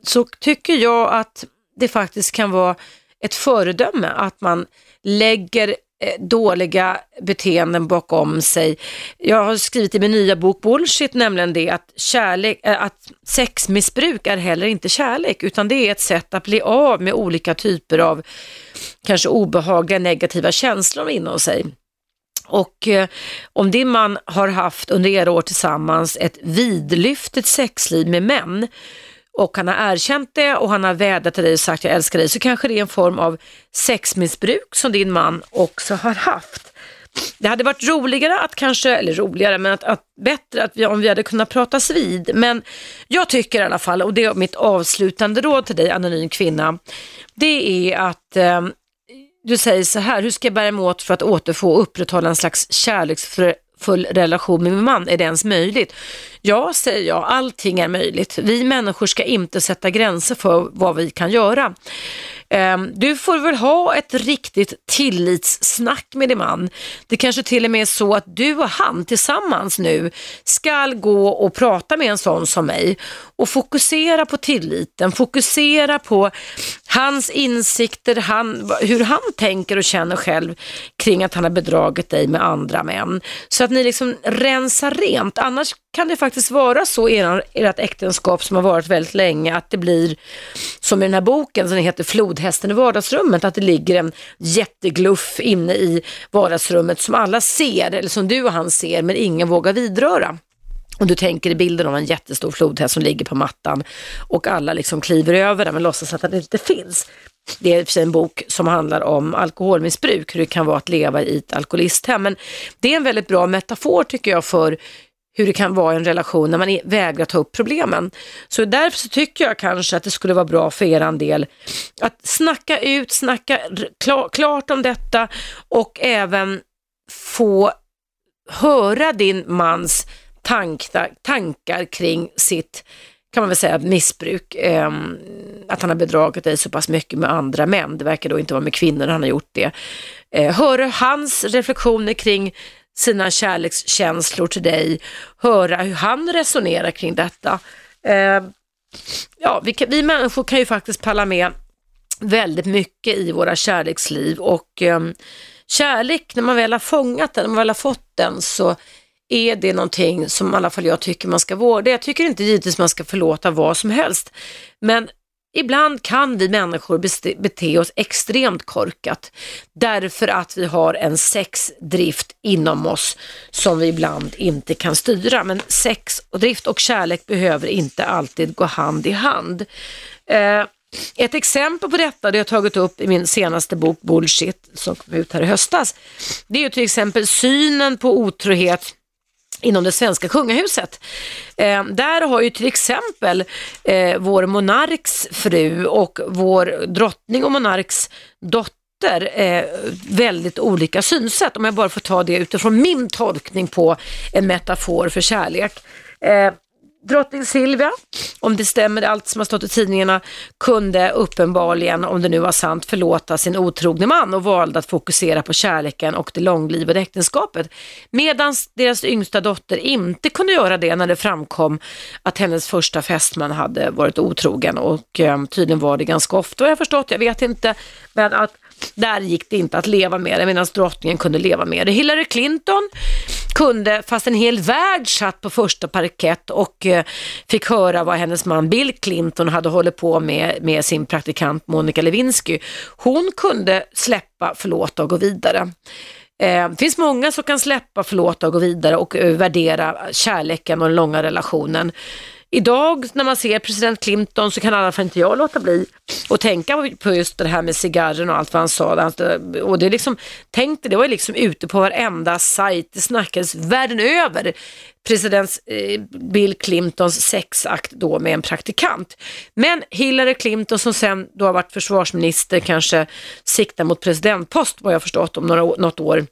så tycker jag att det faktiskt kan vara ett föredöme att man lägger Eh, dåliga beteenden bakom sig. Jag har skrivit i min nya bok Bullshit nämligen det att, kärlek, eh, att sexmissbruk är heller inte kärlek utan det är ett sätt att bli av med olika typer av kanske obehagliga negativa känslor inom sig. Och eh, om din man har haft under era år tillsammans ett vidlyftigt sexliv med män och han har erkänt det och han har vädjat till dig och sagt jag älskar dig så kanske det är en form av sexmissbruk som din man också har haft. Det hade varit roligare att kanske, eller roligare, men att, att bättre att vi, om vi hade kunnat pratas vid. Men jag tycker i alla fall, och det är mitt avslutande råd till dig anonym kvinna, det är att eh, du säger så här, hur ska jag bära mig åt för att återfå och upprätthålla en slags kärleksfull full relation med min man, är det ens möjligt? Ja, säger jag, allting är möjligt. Vi människor ska inte sätta gränser för vad vi kan göra. Ehm, du får väl ha ett riktigt tillitssnack med din man. Det kanske till och med är så att du och han tillsammans nu ska gå och prata med en sån som mig och fokusera på tilliten, fokusera på hans insikter, han, hur han tänker och känner själv kring att han har bedragit dig med andra män. Så att ni liksom rensar rent. Annars kan det faktiskt vara så i ert äktenskap som har varit väldigt länge att det blir som i den här boken som heter Flodhästen i vardagsrummet, att det ligger en jättegluff inne i vardagsrummet som alla ser, eller som du och han ser, men ingen vågar vidröra. Och du tänker i bilden av en jättestor flodhäst som ligger på mattan och alla liksom kliver över den men låtsas att den inte finns. Det är en bok som handlar om alkoholmissbruk, hur det kan vara att leva i ett alkoholisthem. Men det är en väldigt bra metafor tycker jag för hur det kan vara i en relation när man vägrar ta upp problemen. Så därför så tycker jag kanske att det skulle vara bra för er del att snacka ut, snacka klart om detta och även få höra din mans tankar, tankar kring sitt kan man väl säga, missbruk. Eh, att han har bedragit dig så pass mycket med andra män. Det verkar då inte vara med kvinnor han har gjort det. Eh, höra hans reflektioner kring sina kärlekskänslor till dig, höra hur han resonerar kring detta. Eh, ja, vi, vi människor kan ju faktiskt palla med väldigt mycket i våra kärleksliv och eh, kärlek, när man väl har fångat den, när man väl har fått den så är det någonting som i alla fall jag tycker man ska vårda. Jag tycker inte givetvis man ska förlåta vad som helst, men ibland kan vi människor bete oss extremt korkat därför att vi har en sexdrift inom oss som vi ibland inte kan styra. Men sex och drift och kärlek behöver inte alltid gå hand i hand. Eh, ett exempel på detta, det jag tagit upp i min senaste bok Bullshit som kom ut här i höstas, det är ju till exempel synen på otrohet inom det svenska kungahuset. Eh, där har ju till exempel eh, vår monarks fru och vår drottning och monarks dotter eh, väldigt olika synsätt, om jag bara får ta det utifrån min tolkning på en metafor för kärlek. Eh, drottning Silvia, om det stämmer allt som har stått i tidningarna, kunde uppenbarligen, om det nu var sant, förlåta sin otrogne man och valde att fokusera på kärleken och det långlivade äktenskapet. Medan deras yngsta dotter inte kunde göra det när det framkom att hennes första fästman hade varit otrogen och eh, tydligen var det ganska ofta, har jag förstått, jag vet inte, men att där gick det inte att leva med det medan drottningen kunde leva med det. Hillary Clinton kunde, fast en hel värld satt på första parkett och eh, fick höra vad hennes man Bill Clinton hade hållit på med, med sin praktikant Monica Lewinsky. Hon kunde släppa, förlåta och gå vidare. Eh, det finns många som kan släppa, förlåta och gå vidare och eh, värdera kärleken och den långa relationen. Idag när man ser president Clinton så kan i alla fall inte jag låta bli att tänka på just det här med cigarren och allt vad han sa. Och det liksom, tänk det var liksom ute på varenda sajt, det snackades världen över president eh, Bill Clintons sexakt då med en praktikant. Men Hillary Clinton som sen då har varit försvarsminister kanske siktar mot presidentpost vad jag förstått om några, något år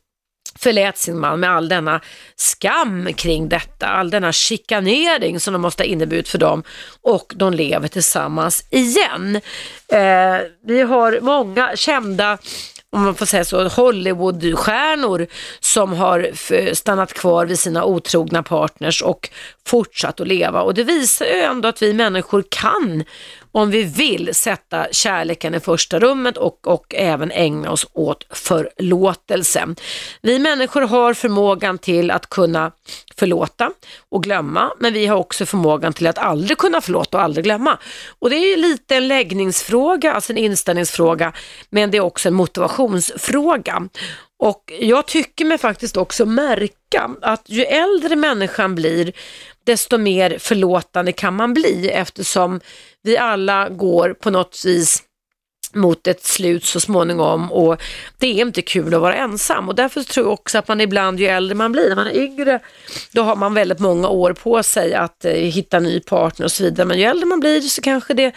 förlät sin man med all denna skam kring detta, all denna chikanering som de måste ha inneburit för dem och de lever tillsammans igen. Eh, vi har många kända om man får säga så, Hollywoodstjärnor som har stannat kvar vid sina otrogna partners och fortsatt att leva. Och det visar ju ändå att vi människor kan om vi vill sätta kärleken i första rummet och, och även ägna oss åt förlåtelse. Vi människor har förmågan till att kunna förlåta och glömma, men vi har också förmågan till att aldrig kunna förlåta och aldrig glömma. Och det är lite en läggningsfråga, alltså en inställningsfråga, men det är också en motivationsfråga. Och jag tycker mig faktiskt också märka att ju äldre människan blir, desto mer förlåtande kan man bli eftersom vi alla går på något vis mot ett slut så småningom och det är inte kul att vara ensam och därför tror jag också att man ibland ju äldre man blir, när man är yngre, då har man väldigt många år på sig att eh, hitta ny partner och så vidare. Men ju äldre man blir så kanske det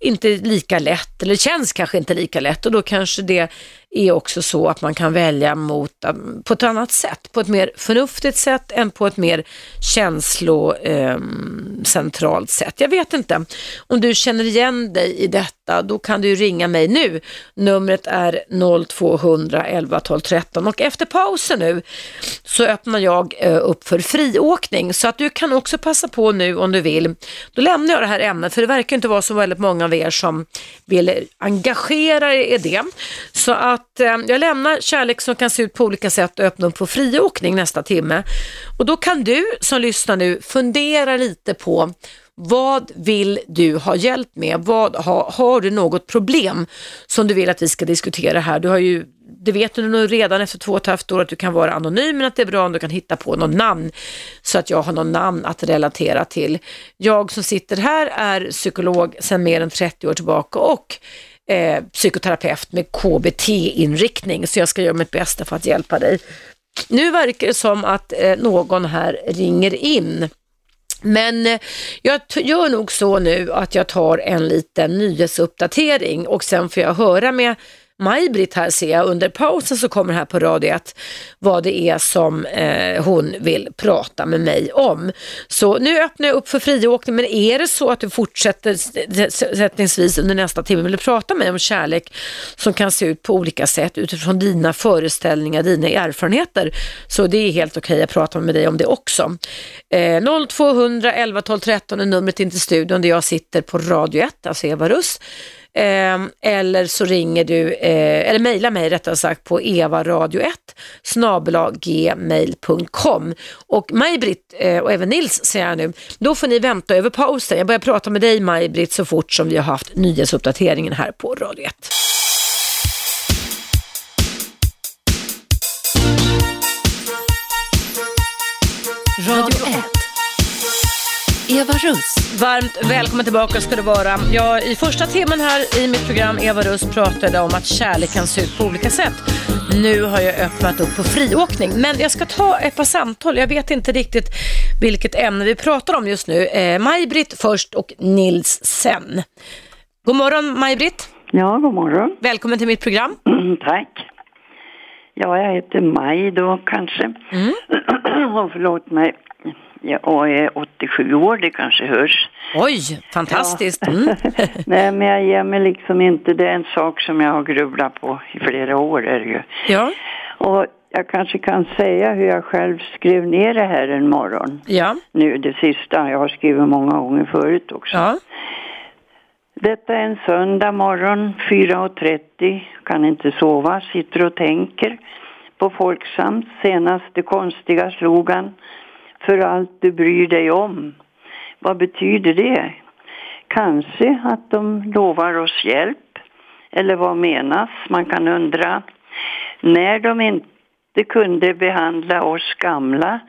inte lika lätt, eller känns kanske inte lika lätt och då kanske det är också så att man kan välja mot, um, på ett annat sätt, på ett mer förnuftigt sätt än på ett mer känslocentralt ehm, sätt. Jag vet inte om du känner igen dig i detta, då kan du ringa mig nu. Numret är 0200 11 12 13 och efter pausen nu så öppnar jag eh, upp för friåkning så att du kan också passa på nu om du vill. Då lämnar jag det här ämnet för det verkar inte vara så väldigt många av er som vill engagera er i det. Så att eh, jag lämnar kärlek som kan se ut på olika sätt och öppnar upp för friåkning nästa timme. Och då kan du som lyssnar nu fundera lite på vad vill du ha hjälp med? Vad, ha, har du något problem som du vill att vi ska diskutera här? Du har ju, det vet du nog redan efter två och ett halvt år att du kan vara anonym men att det är bra om du kan hitta på något namn så att jag har något namn att relatera till. Jag som sitter här är psykolog sedan mer än 30 år tillbaka och eh, psykoterapeut med KBT-inriktning så jag ska göra mitt bästa för att hjälpa dig. Nu verkar det som att eh, någon här ringer in. Men eh, jag gör nog så nu att jag tar en liten nyhetsuppdatering och sen får jag höra med Maj-Britt här ser jag under pausen så kommer här på radio 1 vad det är som eh, hon vill prata med mig om. Så nu öppnar jag upp för friåkning men är det så att du fortsätter sättningsvis under nästa timme vill prata med mig om kärlek som kan se ut på olika sätt utifrån dina föreställningar, dina erfarenheter så det är helt okej att prata med dig om det också. Eh, 0200 11 12 13 är numret in till studion där jag sitter på radio 1, alltså Eva Russ eh, eller så ringer du, eh, eller mejlar mig rättare sagt på evaradio1 gmail.com och Maj-Britt eh, och även Nils säger jag nu, då får ni vänta över pausen. Jag börjar prata med dig Maj-Britt så fort som vi har haft nyhetsuppdateringen här på Radio 1. Radio 1. Eva Russ. Varmt välkommen tillbaka ska du vara. Jag, I första timmen här i mitt program Eva Russ pratade om att kärlek kan se ut på olika sätt. Nu har jag öppnat upp på friåkning, men jag ska ta ett par samtal. Jag vet inte riktigt vilket ämne vi pratar om just nu. Eh, Maj-Britt först och Nils sen. God morgon Maj-Britt. Ja, god morgon. Välkommen till mitt program. Mm, tack. Ja, jag heter Maj då kanske. Mm. [CLEARS THROAT] Och förlåt mig. Jag är 87 år, det kanske hörs. Oj, fantastiskt. Mm. [LAUGHS] Nej, men jag ger mig liksom inte. Det är en sak som jag har grubblat på i flera år är det ju. Ja, Och jag kanske kan säga hur jag själv skrev ner det här en morgon. ja, Nu det sista, jag har skrivit många gånger förut också. ja. Detta är en söndag morgon, 4.30, kan inte sova, sitter och tänker på Folksams senaste konstiga slogan För allt du bryr dig om. Vad betyder det? Kanske att de lovar oss hjälp? Eller vad menas? Man kan undra. När de inte kunde behandla oss gamla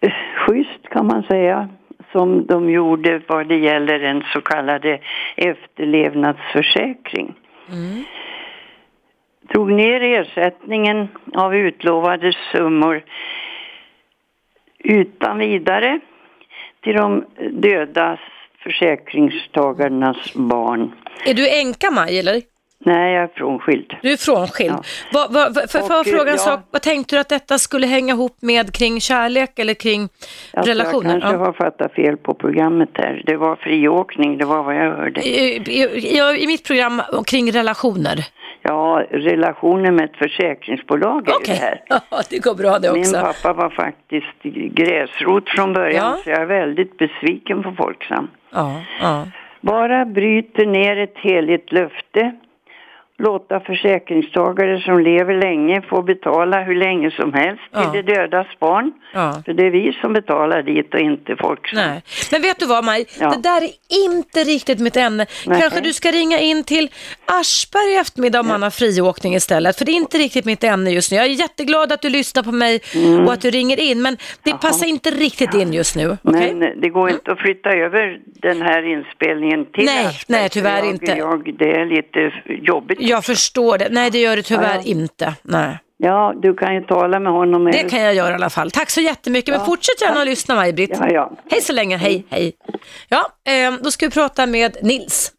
eh, schysst kan man säga som de gjorde vad det gäller en så kallad efterlevnadsförsäkring. Drog ner ersättningen av utlovade summor utan vidare till de döda försäkringstagarnas barn. Är du änka Maj eller? Nej, jag är frånskild. Du är frånskild. Ja. Vad, vad, vad, för, Och, får jag fråga en ja. sak? Vad tänkte du att detta skulle hänga ihop med kring kärlek eller kring Alltså, relationer? Jag kanske Ja. har fattat fel på programmet här. Det var friåkning, det var vad jag hörde. I, i, i, I mitt program kring relationer. Ja, relationen med ett försäkringsbolag är Okej, det här. [LAUGHS] ja, det går bra det Min också. pappa var faktiskt gräsrot från början Ja. så jag är väldigt besviken på Folksam. Ja, ja. Bara bryter ner ett heligt löfte. Låta försäkringstagare som lever länge få betala hur länge som helst till Ja. de dödas barn. ja. För det är vi som betalar dit och inte Folksam. Nej. Men vet du vad Maj, Ja. det där är inte riktigt mitt ämne. Nej. Kanske du ska ringa in till Aschberg i eftermiddag om man har friåkning istället. För det är inte riktigt mitt ämne just nu. Jag är jätteglad att du lyssnar på mig och att du ringer in. Men det passar inte riktigt in just nu. okej? Men det går inte att flytta över den här inspelningen till Nej, Aschberg, nej, tyvärr jag, inte. Jag, det är lite jobbigt. Jag förstår det. Nej, det gör det tyvärr Ja, ja. inte. Nej. Ja, du kan ju tala med honom. Det kan jag göra i alla fall. Tack så jättemycket. Men fortsätt gärna att lyssna Maj-Britt. Ja, ja. Hej så länge. Hej, hej. Ja, eh, då ska vi prata med Nils.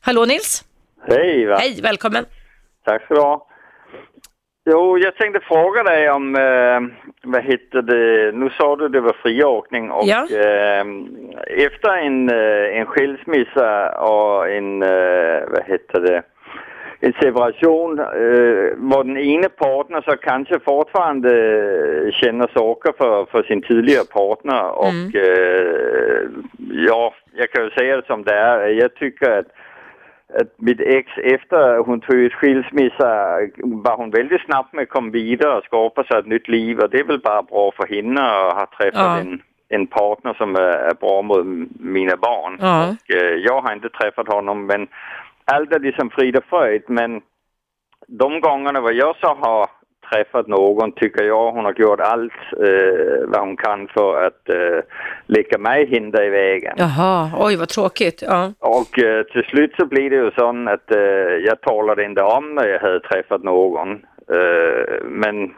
Hallå Nils. Hej, va? Hej, välkommen. tack ska du ha. Jo, jag tänkte fråga dig om, eh, vad heter det, nu sa du det var friåkning och Ja. eh, efter en, eh, en skilsmässa och en, eh, vad heter det, en separation eh, var den ena partner så kanske fortfarande eh, känner saker för, för sin tidigare partner och eh, ja, jag kan ju säga det som det är. Jag tycker att att mitt ex efter hon tog ut skilsmässa var hon väldigt snabbt med att komma vidare och skapa sig ett nytt liv och det är väl bara bra för henne att ha träffat Ja. en, en partner som är, är bra mot mina barn. Ja. Och, eh, jag har inte träffat honom men allt är liksom frid och fröjd men de gångerna vad jag så har träffat någon tycker jag hon har gjort allt eh, vad hon kan för att eh, lägga mig hinder i vägen. Jaha, oj vad tråkigt. Ja. Och eh, till slut så blir det ju så att eh, jag talade inte om när jag hade träffat någon. Men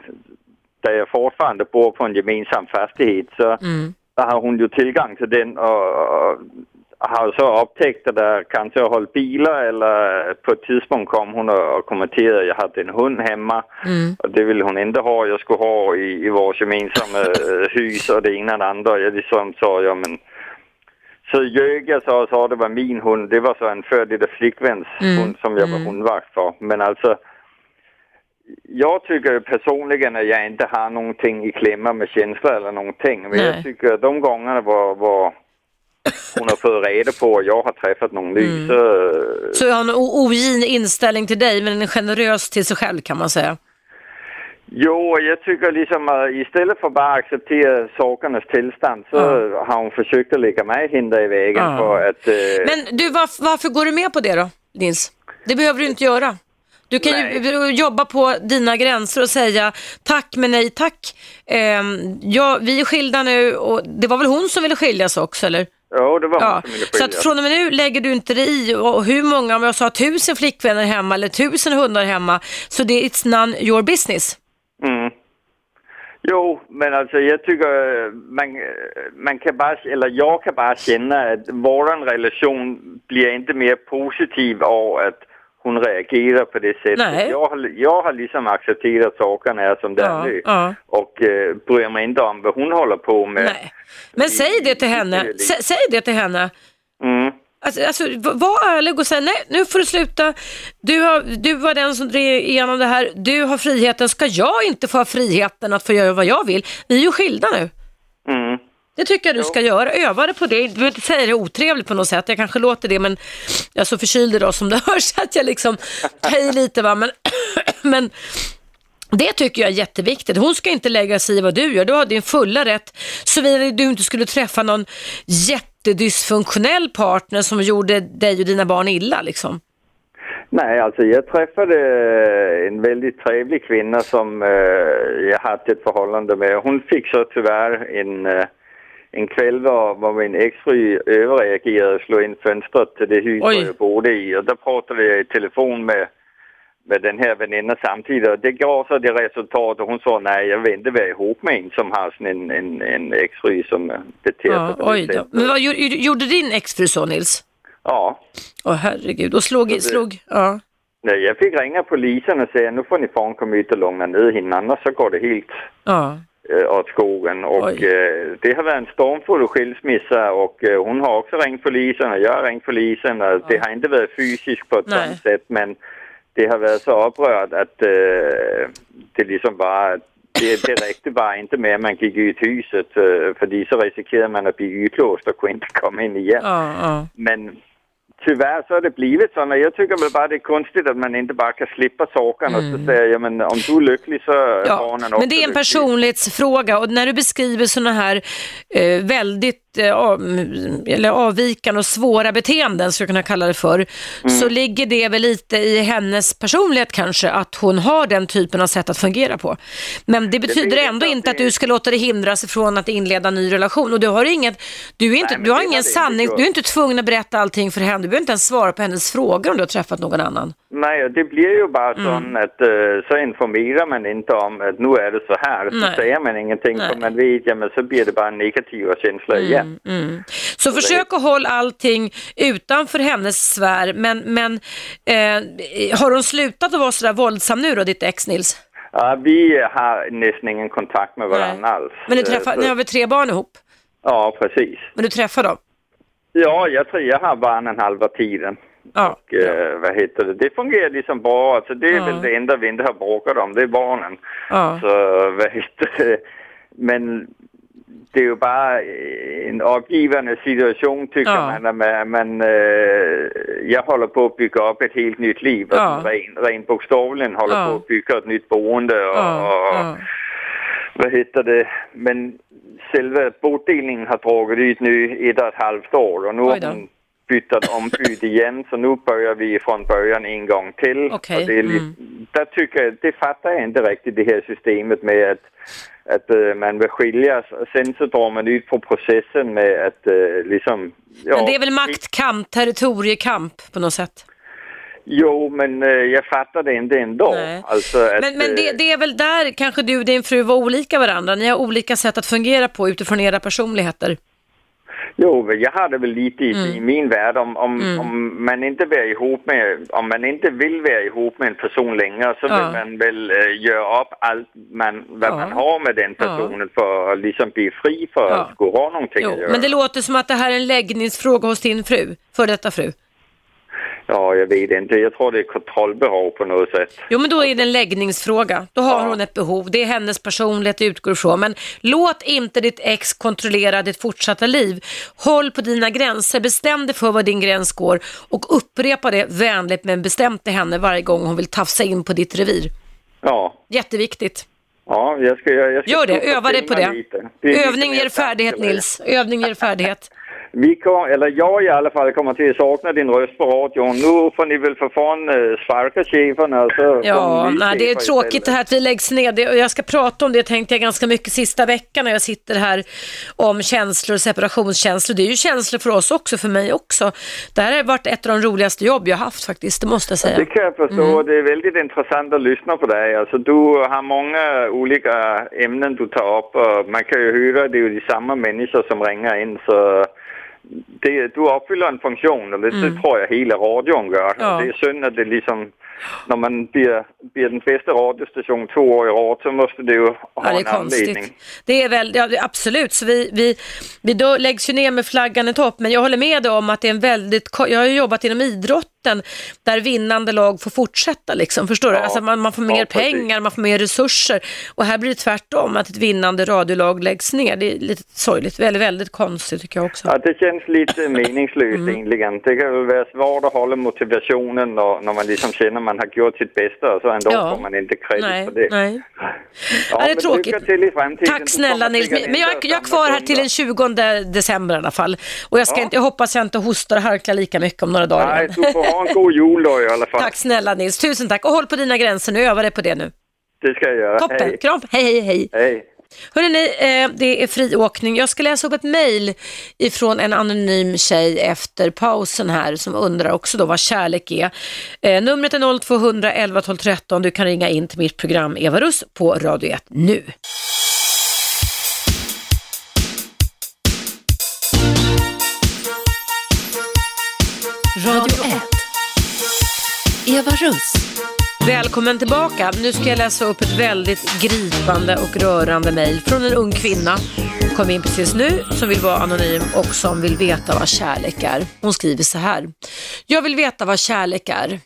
där jag fortfarande bor på en gemensam fastighet så Mm. har hon ju tillgång till den och, och har så upptäckt att där kanske har hållit bilar eller på ett tidspunkt kom hon och, kommenterade att jag hade en hund hemma Mm. och det ville hon inte ha. Jag skulle ha i, i vårt gemensamma [LAUGHS] eh, hus och det ena och det andra. Jag liksom sa, ja men så ljög jag så och sa det var min hund. Det var så en före detta flickväns Mm, hund som jag var mm. hundvakt för. Men alltså, jag tycker personligen att jag inte har någonting i klämma med känslor eller någonting. Men Nej. jag tycker att de gångerna var, var hon har fått reda på att jag har träffat någon ny Mm. så... Så har en ogin inställning till dig, men en generös till sig själv kan man säga. Jo, jag tycker liksom att istället för bara acceptera sakernas tillstånd så har hon försökt att lägga mig hinder i vägen Ja. för att... eh, Men du, varf- varför går du med på det då, Nils? Det behöver du inte göra. Du kan ju jobba på dina gränser och säga tack men nej tack. Ehm, ja, vi är skilda nu och det var väl hon som ville skiljas också eller? Ja, det var Ja, så att från och med nu lägger du inte dig i och hur många, om jag sa tusen flickvänner hemma eller tusen hundar hemma, så det är it's none your business. Mm. Jo, men alltså jag tycker man, man kan bara, eller jag kan bara känna att vår relation blir inte mer positiv av att hon reagerar på det sättet. Nej. Jag har, jag har liksom accepterat sakerna är som det Ja, är nu ja. och eh, bryr mig inte om vad hon håller på med. Nej. Men säg det till henne, Sä, säg det till henne. Mm. Alltså, alltså, var ärlig och säg nej, nu får du sluta. Du, har, du var den som drev igenom det här. Du har friheten. Ska jag inte få ha friheten att få göra vad jag vill? Vi är ju skilda nu. Mm. Det tycker jag du ska göra. Öva dig på det. Du behöver inte säga det otrevligt på något sätt. Jag kanske låter det, men jag är så förkyld idag som det hörs [LAUGHS] så att jag liksom tar i lite. Va? Men, [CLEARS THROAT] men det tycker jag är jätteviktigt. Hon ska inte lägga sig i vad du gör. Du har din fulla rätt. Såvida du inte skulle träffa någon jättedysfunktionell partner som gjorde dig och dina barn illa. Liksom. Nej, alltså jag träffade eh, en väldigt trevlig kvinna som eh, jag hade ett förhållande med. Hon fick så tyvärr en, eh, en kväll var, var min exfru överreagerade och slog in fönstret till det hus Oj. jag bodde i. Och då pratade jag i telefon med, med den här väninnan samtidigt. Och det gav så det resultat och hon sa nej, jag vill inte vara ihop med en som har sån en, en, en exfru som beter sig Ja, på det sättet. Men vad gjorde, din exfru så Nils? Ja. Åh herregud. Och slog, det- slog, ja. Nej, jag fick ringa polisen och säga nu får ni fan komma ut och lugna ner henne annars så går det helt ja. Eh, åt skogen. Och Oj. eh, det har varit en stormfull skilsmässa och eh, hon har också ringt polisen och jag har ringt polisen och det har inte varit fysiskt på ett Nej. sådant sätt men det har varit så upprört att eh, det liksom bara det, det räckte bara inte med att man gick ut huset eh, för så riskerar man att bli utlåst och kunde inte komma in igen. Ja, ja. Men tyvärr så har det blivit så. Jag tycker väl bara det är konstigt att man inte bara kan slippa sakerna och så säger jag men om du är lycklig så är Mm. Ja, barnen också men det är en personlighetsfråga och när du beskriver sådana här eh, väldigt eller avvikande och svåra beteenden, ska jag kunna kalla det för, Mm. så ligger det väl lite i hennes personlighet kanske, att hon har den typen av sätt att fungera på. Men det betyder vet ändå inte att du ska låta dig hindras från att inleda en ny relation. Och du har inget, du, är inte, men du har det ingen sanning, du är inte tvungen att berätta allting för henne, du behöver inte ens svara på hennes frågor om du har träffat någon annan. Nej, det blir ju bara Mm. sån att eh, så informerar man inte om att nu är det så här. Så Nej. säger man ingenting Nej. för man vet, ja men så blir det bara negativa känslor igen. Mm. Så försök att hålla allting utanför hennes sfär, men, men eh, har hon slutat att vara sådär våldsam nu då, ditt ex Nils? Ja, vi har nästan ingen kontakt med varandra alls. Men du Eh, träffar, så- ni har väl tre barn ihop? Ja, precis. Men du träffar dem? Ja, jag tror jag har barnen halva tiden. Ja. Och, eh, vad heter det? Det fungerar liksom bra. Alltså, det är Ja. väl det enda vi inte har bråkat om, det är barnen. Ja. Så vad heter det? Men det är ju bara en uppgivande situation tycker Ja. man. Men, men eh, jag håller på att bygga upp ett helt nytt liv. Ja. Alltså, rent, rent bokstavligen håller Ja. på att bygga ett nytt boende. Och, Ja, och, ja. vad heter det? Men själva bodelningen har dragit ut nu ett och ett halvt år och nu har då. Bytt ombud [COUGHS] igen så nu börjar vi från början en gång till. Okej, Och det är lite, mm. där tycker jag, det fattar jag inte riktigt det här systemet med att, att eh, man vill skiljas sen så drar man ut på processen med att uh, liksom... Ja, Men det är väl maktkamp, territoriekamp på något sätt? Jo, men eh, jag fattar det inte ändå. Alltså att, Men, men det, det är väl där kanske du och din fru var olika varandra. Ni har olika sätt att fungera på utifrån era personligheter. Jo, jag har det väl lite i, Mm. i min värld om, om, om man inte vill ihop med, om man inte vill vara ihop med en person längre så Ja. vill man väl uh, göra upp allt man, vad Ja. man har med den Ja. personen för att liksom bli fri för Ja. att skulle ha någonting Jo, att göra. men det låter som att det här är en läggningsfråga hos din fru, för detta fru. Ja, jag vet inte. Jag tror det är kontrollbehov på något sätt. Jo, men då är det en läggningsfråga. Då har Ja. hon ett behov. Det är hennes personlighet det utgår ifrån. Men låt inte ditt ex kontrollera ditt fortsatta liv. Håll på dina gränser. Bestäm dig för var din gräns går och upprepa det vänligt men bestämt till henne varje gång hon vill tafsa in på ditt revir. Ja, Jätteviktigt. ja jag ska... Jag ska Gör det. Öva dig på det. lite. Övning ger färdighet. Nils. Övning ger färdighet. Vi kom, eller jag i alla fall kommer till att sakna din röst på radion. Nu får ni väl för fan uh, sparka cheferna. Så Ja, får ni nej, det är tråkigt det här att vi läggs ner. Det, och jag ska prata om det tänkte jag ganska mycket sista veckan när jag sitter här om känslor och separationskänslor. Det är ju känslor för oss också, för mig också. Det här har varit ett av de roligaste jobb jag haft faktiskt, det måste jag säga. Det kan jag förstå. Mm. Det är väldigt intressant att lyssna på dig. Alltså, du har många olika ämnen du tar upp och man kan ju höra det är ju de samma människor som ringer in. Så det, du uppfyller en funktion och det, det tror jag hela radion gör. Mm. Ja. Det är synd att det liksom, när man blir, blir den bästa radiostation två år i rad så måste det ju ha Ja, det en är konstigt. anledning. Det är väl, ja, absolut, så vi, vi, vi då läggs ju ner med flaggan i topp, men jag håller med dig om att det är en väldigt, jag har ju jobbat inom idrotten där vinnande lag får fortsätta liksom, förstår du? Ja. Alltså man, man får mer Ja, pengar, man får mer resurser och här blir det tvärtom, att ett vinnande radiolag läggs ner. Det är lite sorgligt, väldigt, väldigt konstigt tycker jag också. Ja, det känns lite meningslöst Mm. egentligen. Det kan väl vara svårt att hålla motivationen när, när man liksom känner man har gjort sitt bästa och så ändå Ja. får man inte credit Nej, för det. nej. Ja, [LAUGHS] Ja, det är tråkigt. Till i framtiden. Tack snälla Nils, men jag, jag är kvar här till den kunder. 20 december i alla fall. Och jag, ska Ja. inte, jag hoppas jag inte hostar och harklar lika mycket om några dagar Nej, igen. du får ha en god jul då i alla fall. Tack snälla Nils, tusen tack. Och håll på dina gränser nu, öva dig på det nu. Det ska jag göra. Toppen, Hej. kram, hej hej hej. Hej. Hörrni, eh, det är friåkning. Jag ska läsa upp ett mejl ifrån en anonym tjej efter pausen här som undrar också då vad kärlek är. Eh, numret är 0200 11 12 13. Du kan ringa in till mitt program Eva Russ på Radio 1 nu. Radio 1. Eva Russ. Välkommen tillbaka. Nu ska jag läsa upp ett väldigt gripande och rörande mejl från en ung kvinna. Kom in precis nu som vill vara anonym och som vill veta vad kärlek är. Hon skriver så här. Jag vill veta vad kärlek är.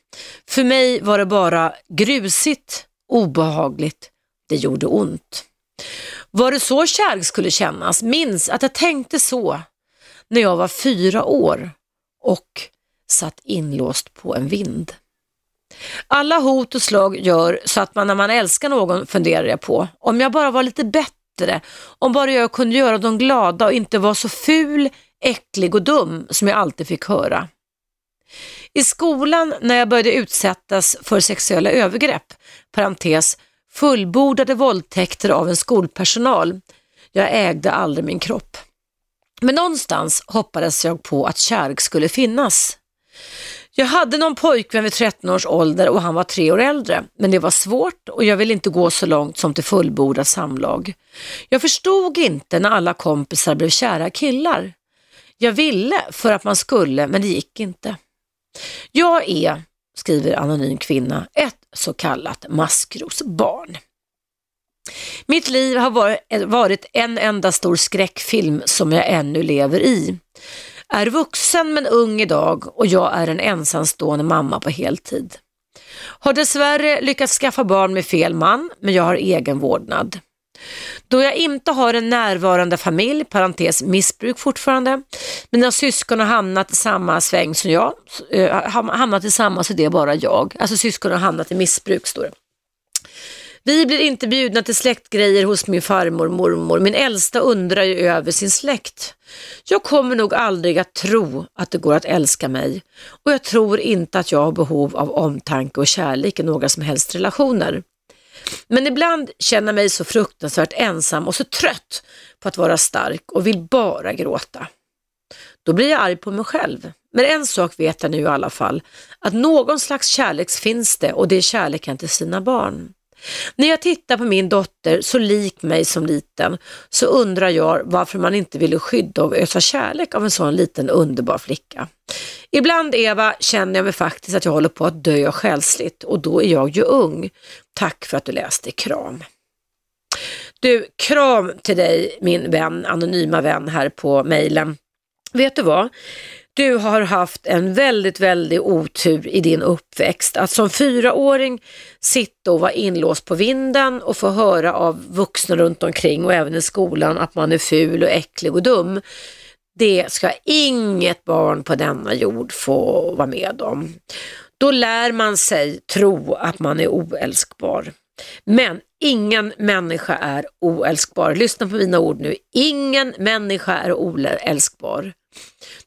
För mig var det bara grusigt, obehagligt. Det gjorde ont. Var det så kärlek skulle kännas? Minns att jag tänkte så när jag var fyra år och satt inlåst på en vind. Alla hot och slag gör så att man när man älskar någon funderar jag på, om jag bara var lite bättre, om bara jag kunde göra dem glada och inte vara så ful, äcklig och dum som jag alltid fick höra. I skolan när jag började utsättas för sexuella övergrepp, parentes, fullbordade våldtäkter av en skolpersonal, jag ägde aldrig min kropp. Men någonstans hoppades jag på att kärlek skulle finnas. Jag hade någon pojkvän vid 13 års ålder och han var tre år äldre, men det var svårt och jag ville inte gå så långt som till fullbordat samlag. Jag förstod inte när alla kompisar blev kära killar. Jag ville för att man skulle, men det gick inte. Jag är, skriver anonym kvinna, ett så kallat maskrosbarn. Mitt liv har varit, en enda stor skräckfilm som jag ännu lever i. Är vuxen men ung idag och jag är en ensamstående mamma på heltid. Har dessvärre lyckats skaffa barn med fel man, men jag har egen vårdnad. Då jag inte har en närvarande familj, parentes missbruk fortfarande, mina syskon har hamnat i samma sväng som jag, eh, hamnat i samma så det är bara jag. Alltså syskon har hamnat i missbruk står det. Vi blir inte bjudna till släktgrejer hos min farmor och mormor. Min äldsta undrar ju över sin släkt. Jag kommer nog aldrig att tro att det går att älska mig och jag tror inte att jag har behov av omtanke och kärlek i några som helst relationer. Men ibland känner jag mig så fruktansvärt ensam och så trött på att vara stark och vill bara gråta. Då blir jag arg på mig själv. Men en sak vet jag nu i alla fall, att någon slags kärlek finns det och det är kärleken till sina barn. När jag tittar på min dotter, så lik mig som liten, så undrar jag varför man inte ville skydda och ösa kärlek av en sån liten underbar flicka. Ibland, Eva, känner jag mig faktiskt att jag håller på att dö själsligt och då är jag ju ung. Tack för att du läste, kram. Du, kram till dig min vän, anonyma vän här på mejlen. Vet du vad? Du har haft en väldigt, väldigt otur i din uppväxt. Att som fyraåring sitta och vara inlåst på vinden och få höra av vuxna runt omkring och även i skolan att man är ful och äcklig och dum. Det ska inget barn på denna jord få vara med om. Då lär man sig tro att man är oälskbar. Men ingen människa är oälskbar. Lyssna på mina ord nu. Ingen människa är oälskbar.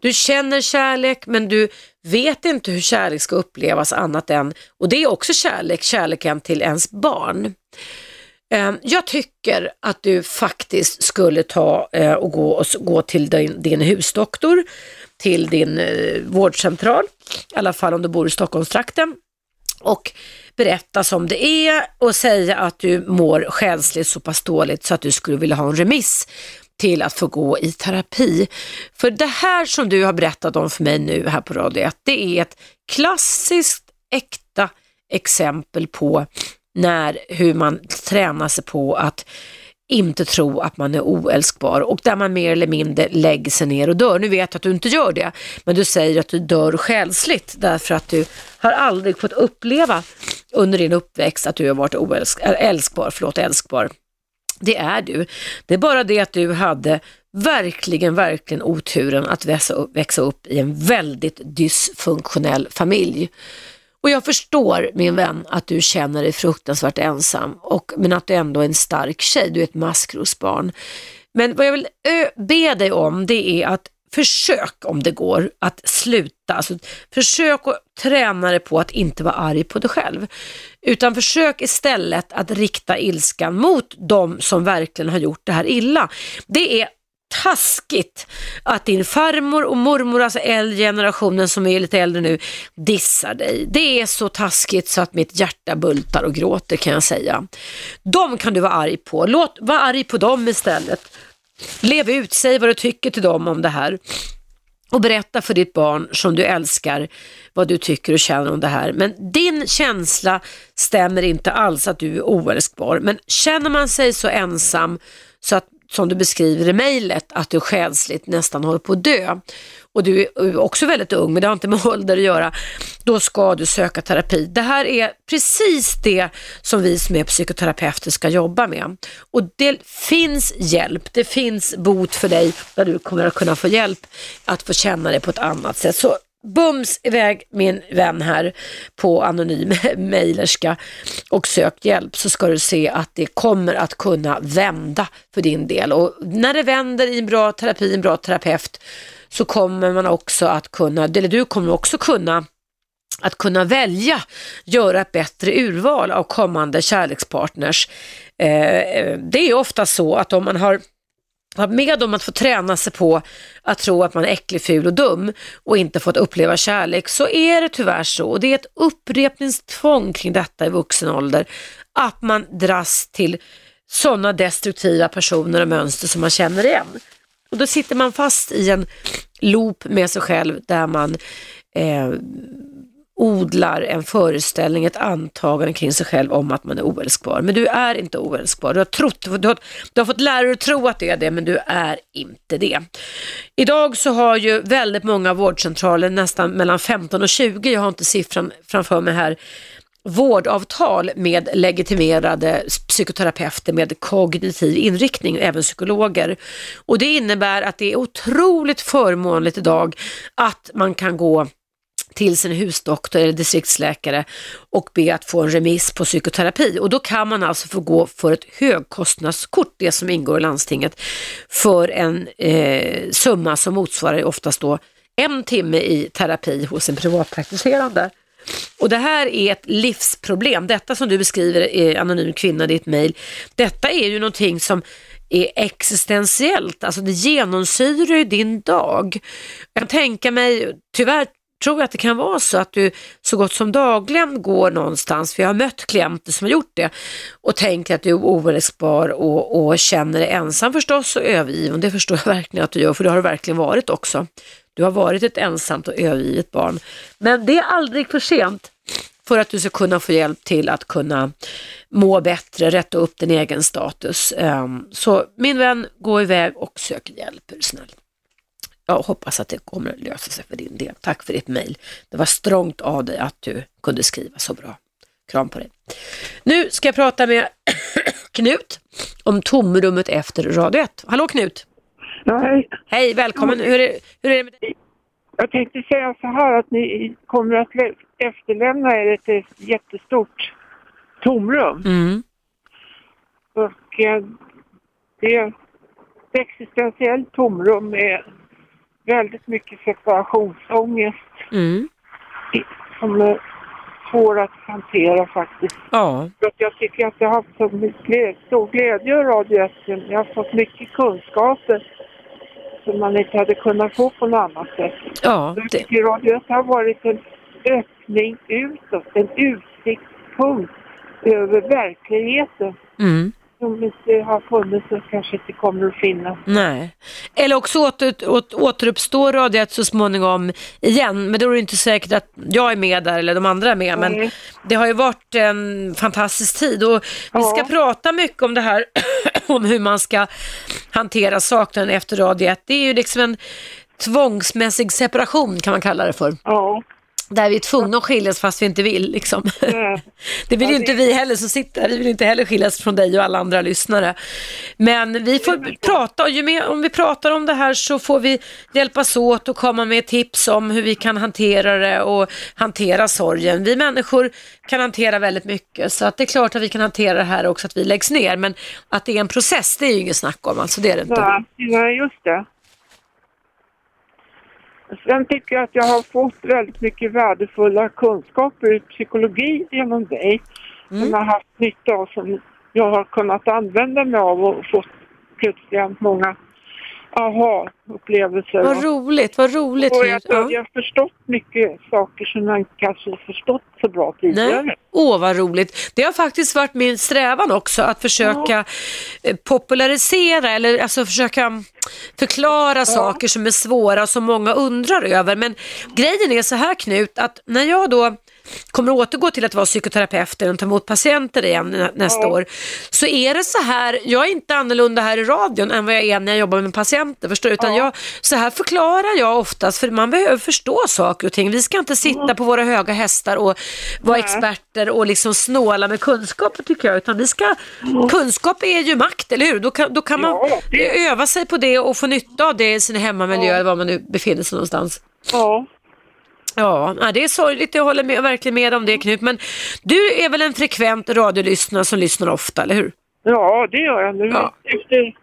Du känner kärlek men du vet inte hur kärlek ska upplevas annat än, och det är också kärlek, kärleken till ens barn. Ehm, jag tycker att du faktiskt skulle ta eh, och gå, och gå till din, din husdoktor, till din eh, vårdcentral, i alla fall om du bor i Stockholmstrakten och berätta som det är och säga att du mår själsligt så pass dåligt så att du skulle vilja ha en remiss till att få gå i terapi. För det här som du har berättat om för mig nu här på Radio 1, det är ett klassiskt äkta exempel på när, hur man tränar sig på att inte tro att man är oälskbar och där man mer eller mindre lägger sig ner och dör. Nu vet jag att du inte gör det, men du säger att du dör själsligt därför att du har aldrig fått uppleva under din uppväxt att du har varit oälskbar, förlåt, älskbar. Det är du. Det är bara det att du hade verkligen, verkligen oturen att växa upp i en väldigt dysfunktionell familj. Och jag förstår min vän att du känner dig fruktansvärt ensam, och, men att du ändå är en stark tjej, du är ett maskrosbarn. Men vad jag vill be dig om det är att försök om det går att sluta, alltså, försök att träna dig på att inte vara arg på dig själv. Utan försök istället att rikta ilskan mot de som verkligen har gjort det här illa. Det är taskigt att din farmor och mormor, alltså äldre generationen som är lite äldre nu, dissar dig. Det är så taskigt så att mitt hjärta bultar och gråter kan jag säga. De kan du vara arg på. Låt, var arg på dem istället. Lev ut, säg vad du tycker till dem om det här. Och berätta för ditt barn som du älskar vad du tycker och känner om det här. Men din känsla stämmer inte alls att du är oälskbar. Men känner man sig så ensam så att som du beskriver i mejlet, att du själsligt nästan håller på att dö och du är också väldigt ung, men det har inte med [LAUGHS] ålder att göra, då ska du söka terapi. Det här är precis det som vi som är psykoterapeuter ska jobba med. Och det finns hjälp, det finns bot för dig där du kommer att kunna få hjälp att få känna dig på ett annat sätt. Så bums iväg min vän här på anonym [LAUGHS] mejlerska och sök hjälp så ska du se att det kommer att kunna vända för din del. Och när det vänder i en bra terapi, en bra terapeut, så kommer man också att kunna, eller du kommer också kunna att kunna välja, göra ett bättre urval av kommande kärlekspartners. Eh, eh det är ofta så att om man har med om att få träna sig på att tro att man är äcklig, ful och dum och inte fått uppleva kärlek så är det tyvärr så. Och det är ett upprepningstvång kring detta i vuxen ålder att man dras till sådana destruktiva personer och mönster som man känner igen. Och då sitter man fast i en loop med sig själv där man eh, odlar en föreställning, ett antagande kring sig själv om att man är oälskbar. Men du är inte oälskbar. Du har, trott, du har, du har fått lära dig att tro att det är det, men du är inte det. Idag så har ju väldigt många vårdcentraler, nästan mellan 15 och 20, jag har inte siffran framför mig här, vårdavtal med legitimerade psykoterapeuter med kognitiv inriktning, även psykologer. Och det innebär att det är otroligt förmånligt idag att man kan gå till sin husdoktor eller distriktsläkare och be att få en remiss på psykoterapi. Och då kan man alltså få gå för ett högkostnadskort, det som ingår i landstinget, för en eh, summa som motsvarar oftast då en timme i terapi hos en privatpraktiserande. Och det här är ett livsproblem. Detta som du beskriver, eh, anonym kvinna, i ditt mejl, detta är ju någonting som är existentiellt, alltså det genomsyrar ju din dag. Jag kan tänka mig, tyvärr tror jag att det kan vara så att du så gott som dagligen går någonstans, för jag har mött klienter som har gjort det och tänker att du är oälskbar och, och känner dig ensam förstås och övergiven. Det förstår jag [LAUGHS] verkligen att du gör, för det har du verkligen varit också. Du har varit ett ensamt och övergivet barn. Men det är aldrig för sent för att du ska kunna få hjälp till att kunna må bättre, rätta upp din egen status. Ehm, så min vän, gå iväg och sök hjälp, är du snäll. Jag hoppas att det kommer att lösa sig för din del. Tack för ditt mejl. Det var strångt av dig att du kunde skriva så bra. Kram på dig. Nu ska jag prata med [CLEARS THROAT] Knut om tomrummet efter Radio 1. Hallå Knut! Ja, hej. Hej, välkommen. Hur är, hur är det med dig? Jag tänkte säga så här att ni kommer att lä- efterlämna er ett jättestort tomrum. Mm. Och eh, det är existentiellt tomrum med väldigt mycket separationsångest Mm. som är svår att hantera faktiskt. Ja. För att jag tycker att jag har haft så mycket stor glädje av Radio 1. Jag har fått mycket kunskaper som man inte hade kunnat få på något annat sätt. Ja, Jag det, tycker Radio 1 har varit en öppning utåt, en utsiktspunkt över verkligheten mm. Som inte har funnits och kanske inte kommer att finnas. Nej. Eller också åter, åt, återuppstår Radio 1 så småningom igen, men då är det inte säkert att jag är med där eller de andra är med. Men Nej. det har ju varit en fantastisk tid och vi ska Ja. prata mycket om det här, [CLEARS THROAT] om hur man ska hantera saknaden efter Radio 1. Det är ju liksom en tvångsmässig separation kan man kalla det för. Ja, Där vi är tvungna att skiljas fast vi inte vill. Liksom. Nej. Det vill ju Ja, inte det- vi heller som sitter här. Vi vill inte heller skiljas från dig och alla andra lyssnare. Men vi får prata, och ju mer, om vi pratar om det här så får vi hjälpas åt och komma med tips om hur vi kan hantera det och hantera sorgen. Vi människor kan hantera väldigt mycket så att det är klart att vi kan hantera det här också, att vi läggs ner. Men att det är en process, det är ju inget snack om, alltså det är det inte. Nej, just det. Sen tycker jag att jag har fått väldigt mycket värdefulla kunskaper i psykologi genom dig. Som jag har haft nytta av, som jag har kunnat använda mig av och fått plötsligt många aha-upplevelser. Vad roligt, vad roligt. och jag, Ja. jag har förstått mycket saker som jag kanske förstått så bra tidigare. Nej. Åh, vad roligt. Det har faktiskt varit min strävan också, att försöka eh, popularisera eller alltså försöka förklara saker som är svåra och som många undrar över. Men grejen är så här Knut, att när jag då kommer att återgå till att vara psykoterapeut och ta emot patienter igen nä- nästa år, så är det så här, jag är inte annorlunda här i radion än vad jag är när jag jobbar med patienter, förstår? Utan jag, så här förklarar jag oftast, för man behöver förstå saker och ting. Vi ska inte sitta på våra höga hästar och vara Nej. experter och liksom snåla med kunskap tycker jag, utan vi ska, kunskap är ju makt, eller hur? Då kan, då kan man Ja, det- öva sig på det och få nytta av det i sin hemmamiljö, eller var man nu befinner sig någonstans. Ja. Ja, det är sorgligt. Jag håller med, verkligen med om det Knut. Men du är väl en frekvent radiolyssnare som lyssnar ofta, eller hur? Ja, det gör jag nu. Ja. Efter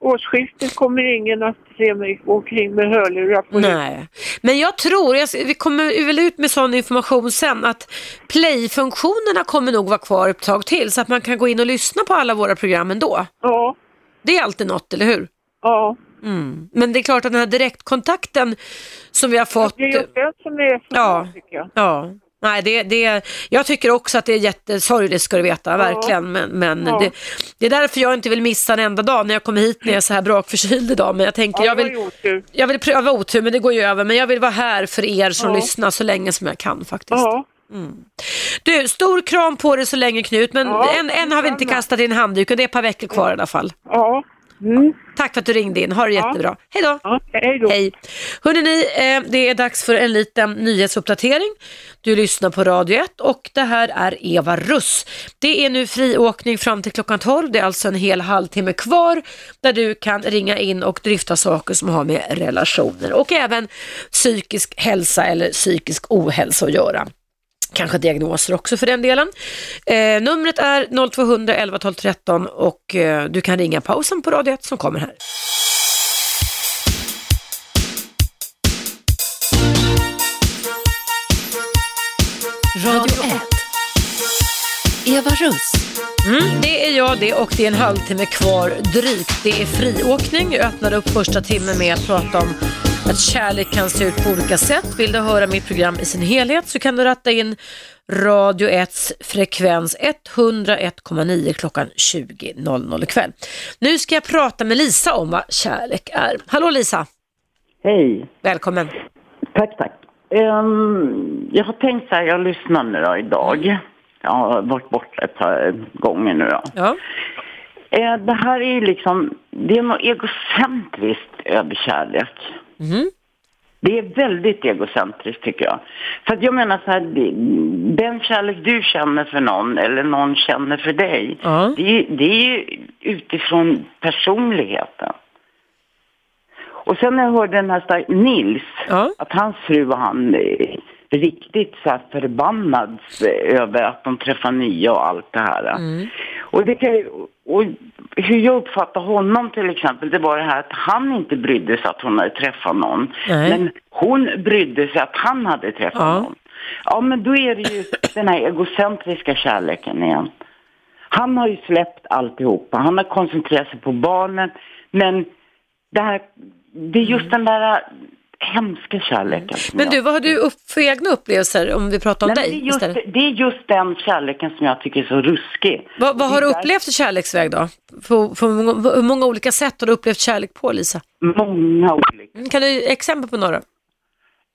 årsskiftet kommer ingen att se mig gå omkring med hörlurar på Nej, men jag tror, jag, vi kommer väl ut med sån information sen, att play-funktionerna kommer nog vara kvar ett tag till så att man kan gå in och lyssna på alla våra program ändå. Ja, Det är alltid något, eller hur? ja. Mm. Men det är klart att den här direktkontakten som vi har fått... Det är just det som är så Ja. tycker jag. Ja, nej det, det, jag tycker också att det är jättesorgligt ska du veta, verkligen. Men, men Ja. det, det är därför jag inte vill missa en enda dag när jag kommer hit när jag är så här brakförkyld idag. Men jag tänker, Ja, jag vill, ju otur. jag vill pröva otur, men det går ju över. Men jag vill vara här för er som Ja. lyssnar så länge som jag kan faktiskt. Ja, Du, stor kram på dig så länge Knut, men Ja, än, än har vi inte kastat in handduken. Det är ett par veckor kvar i alla fall. ja. Mm. Tack för att du ringde in, ha det Ja. jättebra. Hej då! ja. Hej då. Hej! Hörrni, eh, det är dags för en liten nyhetsuppdatering. Du lyssnar på Radio 1 och det här är Eva Russ. Det är nu friåkning fram till klockan 12. Det är alltså en hel halvtimme kvar där du kan ringa in och dryfta saker som har med relationer och även psykisk hälsa eller psykisk ohälsa att göra. Kanske diagnoser också för den delen. Eh, numret är 0200 11 12 13 och eh, du kan ringa pausen på Radio 1 som kommer här. Radio 1. Eva Russ. Mm, det är jag det och det är en halvtimme kvar drygt. Det är friåkning. Jag öppnar upp första timmen med att prata om att kärlek kan se ut på olika sätt. Vill du höra mitt program i sin helhet så kan du ratta in Radio 1s frekvens 101,9 klockan 20.00 ikväll. Nu ska jag prata med Lisa om vad kärlek är. Hallå Lisa, Hej. välkommen. Tack, tack. Ehm, jag har tänkt så här, jag lyssnar nu då idag. Jag har varit borta ett par gånger nu då. Ja. Eh, det här är ju liksom, det är något egocentriskt över kärlek. Mhm. Det är väldigt egocentriskt tycker jag. För jag menar så här, den kärlek du känner för någon eller någon känner för dig, Ja. det, det är ju utifrån personligheten. Och sen när jag hörde den här stark- Nils, Ja. att hans fru var han eh, riktigt så här förbannad eh, över att de träffar nya och allt det här. Mm. Och, det kan, ju- och hur jag uppfattar honom till exempel, det var det här att han inte brydde sig att hon hade träffat någon. Nej. Men hon brydde sig att han hade träffat Ja. någon. Ja, men då är det ju den här egocentriska kärleken igen. Han har ju släppt alltihopa. Han har koncentrerat sig på barnen. Men det här, det är just den där hemska kärleken. Men du, vad har du upp för egna upplevelser om vi pratar om Nej, dig det, är just, istället? det är just den kärleken som jag tycker är så ruskig. Vad, vad har du upplevt i kärleksväg då? På, på många, hur många olika sätt har du upplevt kärlek på Lisa? Många olika. Mm, Kan du ge exempel på några? Eh,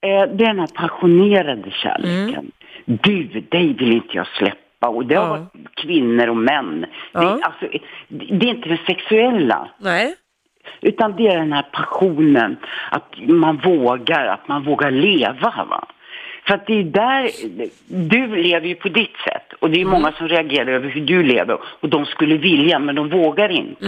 det är den här passionerade kärleken. Du, dig vill inte jag släppa. Och det har Ja. varit kvinnor och män. Ja. Det, är, alltså, det är inte det sexuella. Nej. Utan det är den här passionen, att man vågar, att man vågar leva. Va? För att det är där, du lever ju på ditt sätt och det är många som reagerar över hur du lever och de skulle vilja men de vågar inte.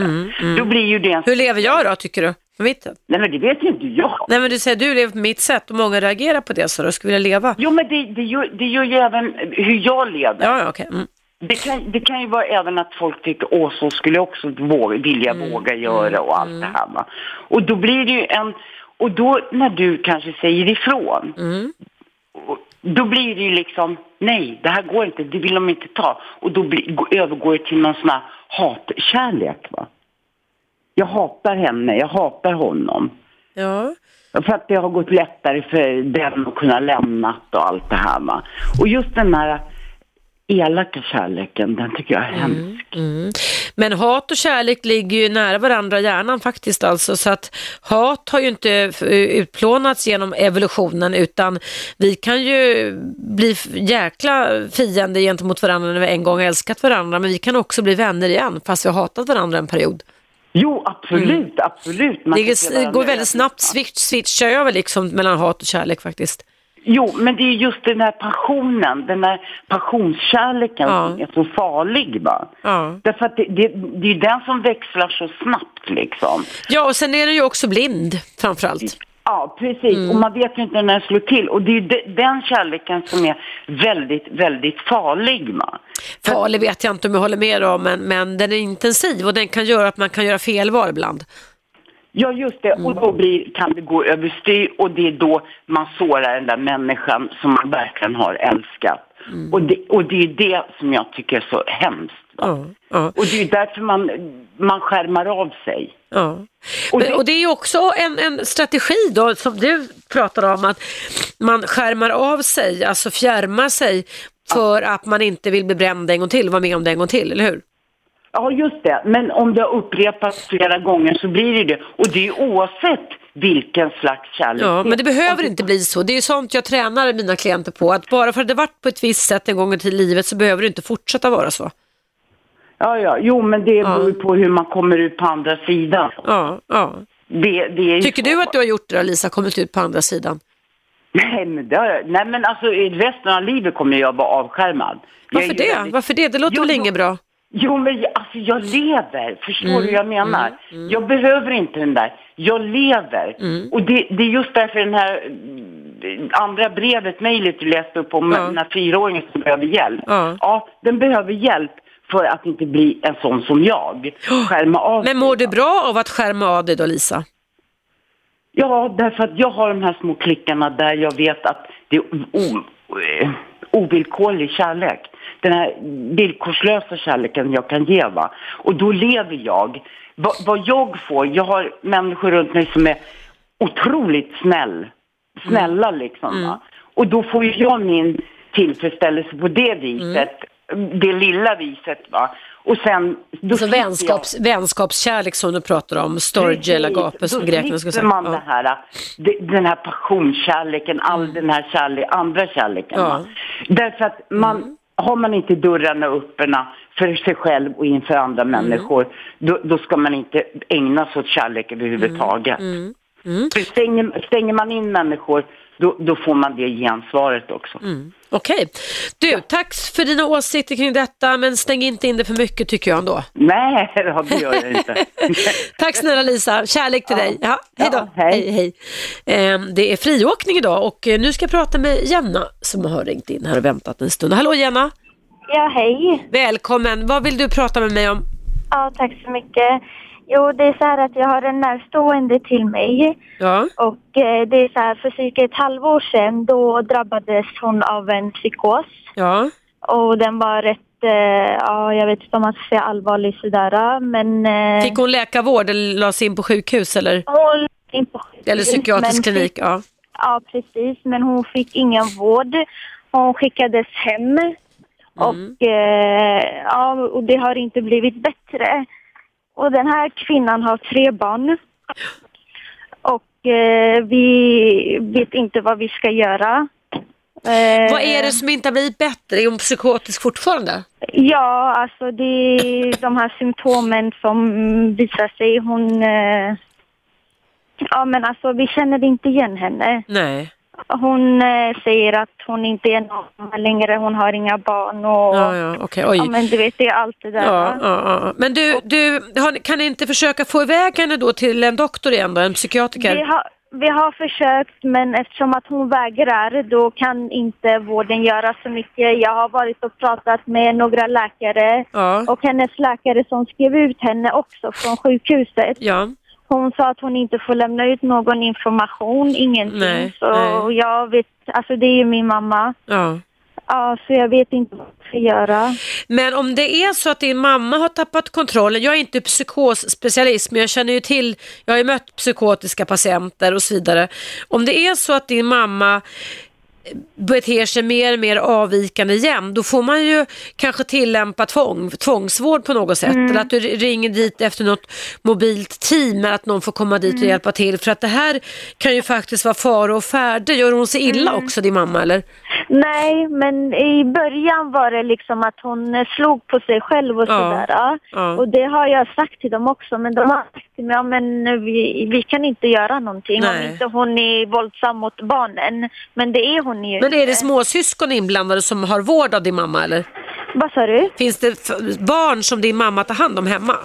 Då blir ju det en... Hur lever jag då, tycker du? På mitt sätt? Nej men det vet ju inte jag. Nej men du säger du lever på mitt sätt och många reagerar på det så du skulle vilja leva. Jo men det, det, gör, det gör ju även hur jag lever. Ja, okej. Mm. Det, kan, det kan ju vara även att folk tycker, åh så skulle jag också våga, vilja våga göra och allt det här va. Och då blir det ju en, och då när du kanske säger ifrån, och då blir det ju liksom, nej det här går inte, det vill de inte ta. Och då blir, gå- övergår det till någon sån här hatkärlek va. Jag hatar henne, jag hatar honom. Ja. För att det har gått lättare för den att kunna lämna och allt det här va. Och just den här elaka kärleken, den tycker jag är hemsk. Mm. Men hat och kärlek ligger ju nära varandra i hjärnan faktiskt alltså så att hat har ju inte f- utplånats genom evolutionen utan vi kan ju bli jäkla fiender gentemot varandra när vi en gång älskat varandra men vi kan också bli vänner igen fast vi har hatat varandra en period. Jo, absolut, absolut. Man Det går- väldigt snabbt, switch, switchar över liksom mellan hat och kärlek faktiskt. Jo, men det är just den här passionen, den här passionskärleken Ja. som är så farlig va. Ja. Därför att det, det, det är den som växlar så snabbt liksom. ja, och sen är den ju också blind framförallt. Ja, precis. Och man vet ju inte när den slår till. Och det är ju de, den kärleken som är väldigt, väldigt farlig va. Farlig vet jag inte om jag håller med om, men, men den är intensiv och den kan göra att man kan göra felval ibland. Ja, just det. Och då blir, kan det gå överstyr och det är då man sårar den där människan som man verkligen har älskat. Och, det, och det är det som jag tycker är så hemskt. Ja, ja. Och det är därför man, man skärmar av sig. Ja. Och det- och det är också en, en strategi då som du pratar om att man skärmar av sig, alltså fjärmar sig för att man inte vill bli bränd en gång till, vara med om det en gång till, eller hur? Ja, just det. Men om det har upprepats flera gånger så blir det det. Och det är oavsett vilken slags kärlek. Ja, men det behöver inte bli så. Det är sånt jag tränar mina klienter på, att bara för att det varit på ett visst sätt en gång i livet så behöver det inte fortsätta vara så. Ja, ja. Jo, men det beror ju på hur man kommer ut på andra sidan. Ja, ja. Det, det Tycker så. du att du har gjort det då, Lisa, kommit ut på andra sidan? Nej, men, det, jag- nej, men alltså i resten av livet kommer jag vara avskärmad. Jag är Varför ju det? väldigt- Varför det? Det låter Jo, väl inget bra? Jo, men jag, alltså jag lever. Förstår Mm, du hur jag menar? Jag behöver inte den där. Jag lever. Mm. Och det, det är just därför den här mm, andra brevet, mejlet du läste upp om Ja. den här fyraåringen som behöver hjälp. Ja. den behöver hjälp för att inte bli en sån som jag. Skärma av Men mår du bra av att skärma av dig då, Lisa? Ja, därför att jag har de här små klickarna där jag vet att det är o, eh, ovillkorlig kärlek. Den här villkorslösa kärleken jag kan ge va. Och då lever jag. Va, vad jag får, jag har människor runt mig som är otroligt snäll. Snälla liksom va. Och då får jag min tillfredsställelse på det viset. Det lilla viset va. Och sen... Då Alltså slipper jag- vänskaps, vänskapskärlek som du pratar om, storge eller agape som Då grekerna skulle säga. man Ja. här, den här passionskärleken, all den här kärlek, andra kärleken. Ja. Därför att man, har man inte dörrarna öppna för sig själv och inför andra människor, då, då ska man inte ägna sig åt kärlek överhuvudtaget. Mm. För stänger, stänger man in människor, då, då får man det gensvaret också. Mm. Okej. Du, tack för dina åsikter kring detta, men stäng inte in det för mycket tycker jag ändå. Nej, [LAUGHS] det gör jag inte. [LAUGHS] Tack snälla Lisa, kärlek till Ja. dig. Ja, hej då. Ja, hej. hej. Ehm, det är friåkning idag och eh, nu ska jag prata med Jenna som har ringt in här och väntat en stund. Hallå Jenna, Ja, hej. välkommen. Vad vill du prata med mig om? Ja, tack så mycket. Jo, det är så här att jag har en närstående till mig Ja, och eh, det är så här för cirka ett halvår sedan då drabbades hon av en psykos ja, och den var rätt, eh, ja jag vet inte om man ska säga allvarlig sådär men eh, fick hon läkarvård eller lades in på sjukhus eller? hon in på sjukhus, Eller psykiatrisk klinik? Fick, Ja. ja, precis, men hon fick ingen vård. Hon skickades hem Mm. och, eh, ja, och det har inte blivit bättre. Och den här kvinnan har tre barn. Och eh, vi vet inte vad vi ska göra. Eh, Vad är det som inte har blivit bättre? Är hon psykotisk fortfarande? Ja, alltså det är de här symptomen som visar sig. Hon... Eh, ja, men alltså vi känner inte igen henne. Nej. Hon eh, säger att hon inte är mamma längre, hon har inga barn och... Ja, ja, okej, oj. Ja, men du vet, det är allt det där. Ja, ja, ja. Men du, du kan ni inte försöka få iväg henne då till en doktor igen då, en psykiatriker? Vi har, vi har försökt, men eftersom att hon vägrar, då kan inte vården göra så mycket. Jag har varit och pratat med några läkare och hennes läkare som skrev ut henne också från sjukhuset. Ja, Hon sa att hon inte får lämna ut någon information, ingenting. Nej, så nej. jag vet, alltså det är ju min mamma. ja. Ja, så jag vet inte vad jag ska göra. Men om det är så att din mamma har tappat kontrollen, jag är inte psykosspecialist men jag känner ju till, jag har ju mött psykotiska patienter och så vidare. Om det är så att din mamma beter sig mer och mer avvikande igen, då får man ju kanske tillämpa tvång, tvångsvård på något sätt. Eller att du ringer dit efter något mobilt team, eller att någon får komma dit och hjälpa till. För att det här kan ju faktiskt vara fara och färde. Gör hon sig illa också, din mamma, eller? Nej, men i början var det liksom att hon eh, slog på sig själv och Ja, sådär. Ja. Och det har jag sagt till dem också, men de har sagt till mig, ja, men eh, vi, vi kan inte göra någonting Nej. om inte hon är våldsam mot barnen. Men det är hon ju Men är det småsyskon inblandade som har vård av din mamma, eller? Vad sa du? Finns det barn som din mamma tar hand om hemma?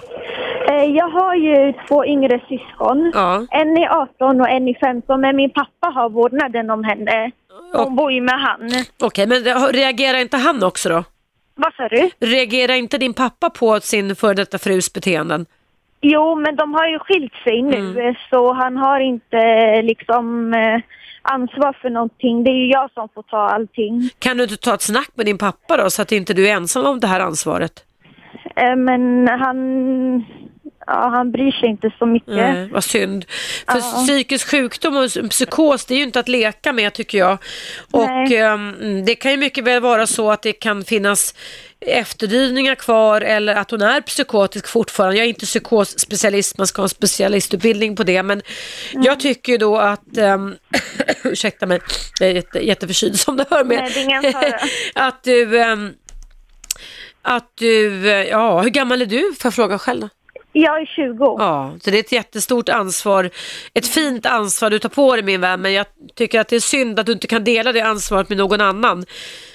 Eh, Jag har ju två yngre syskon. Ja. En är 18 och en är 15, men min pappa har vårdnaden om henne. Hon bor ju med han. Okej, men re- reagerar inte han också då? Vad sa du? Reagerar inte din pappa på sin före detta frus beteenden? Jo, men de har ju skilt sig nu, Mm. så han har inte liksom eh, ansvar för någonting. Det är ju jag som får ta allting. Kan du inte ta ett snack med din pappa då så att inte du är ensam om det här ansvaret? Eh, Men han, ja, han bryr sig inte så mycket. Nej, vad synd. För Ja. psykisk sjukdom och psykos det är ju inte att leka med tycker jag. Och ehm, det kan ju mycket väl vara så att det kan finnas efterdyningar kvar eller att hon är psykotisk fortfarande. Jag är inte psykosspecialist, man ska ha en specialistutbildning på det. Men jag tycker ju då att, um, [COUGHS] ursäkta mig, jag är jätte, jätteförkyld som du hör med. Nej, [LAUGHS] att du, ehm, att du, eh, ja hur gammal är du? Får jag fråga själv då? Jag är 20. Ja, så det är ett jättestort ansvar, ett fint ansvar du tar på dig min vän, men jag tycker att det är synd att du inte kan dela det ansvaret med någon annan.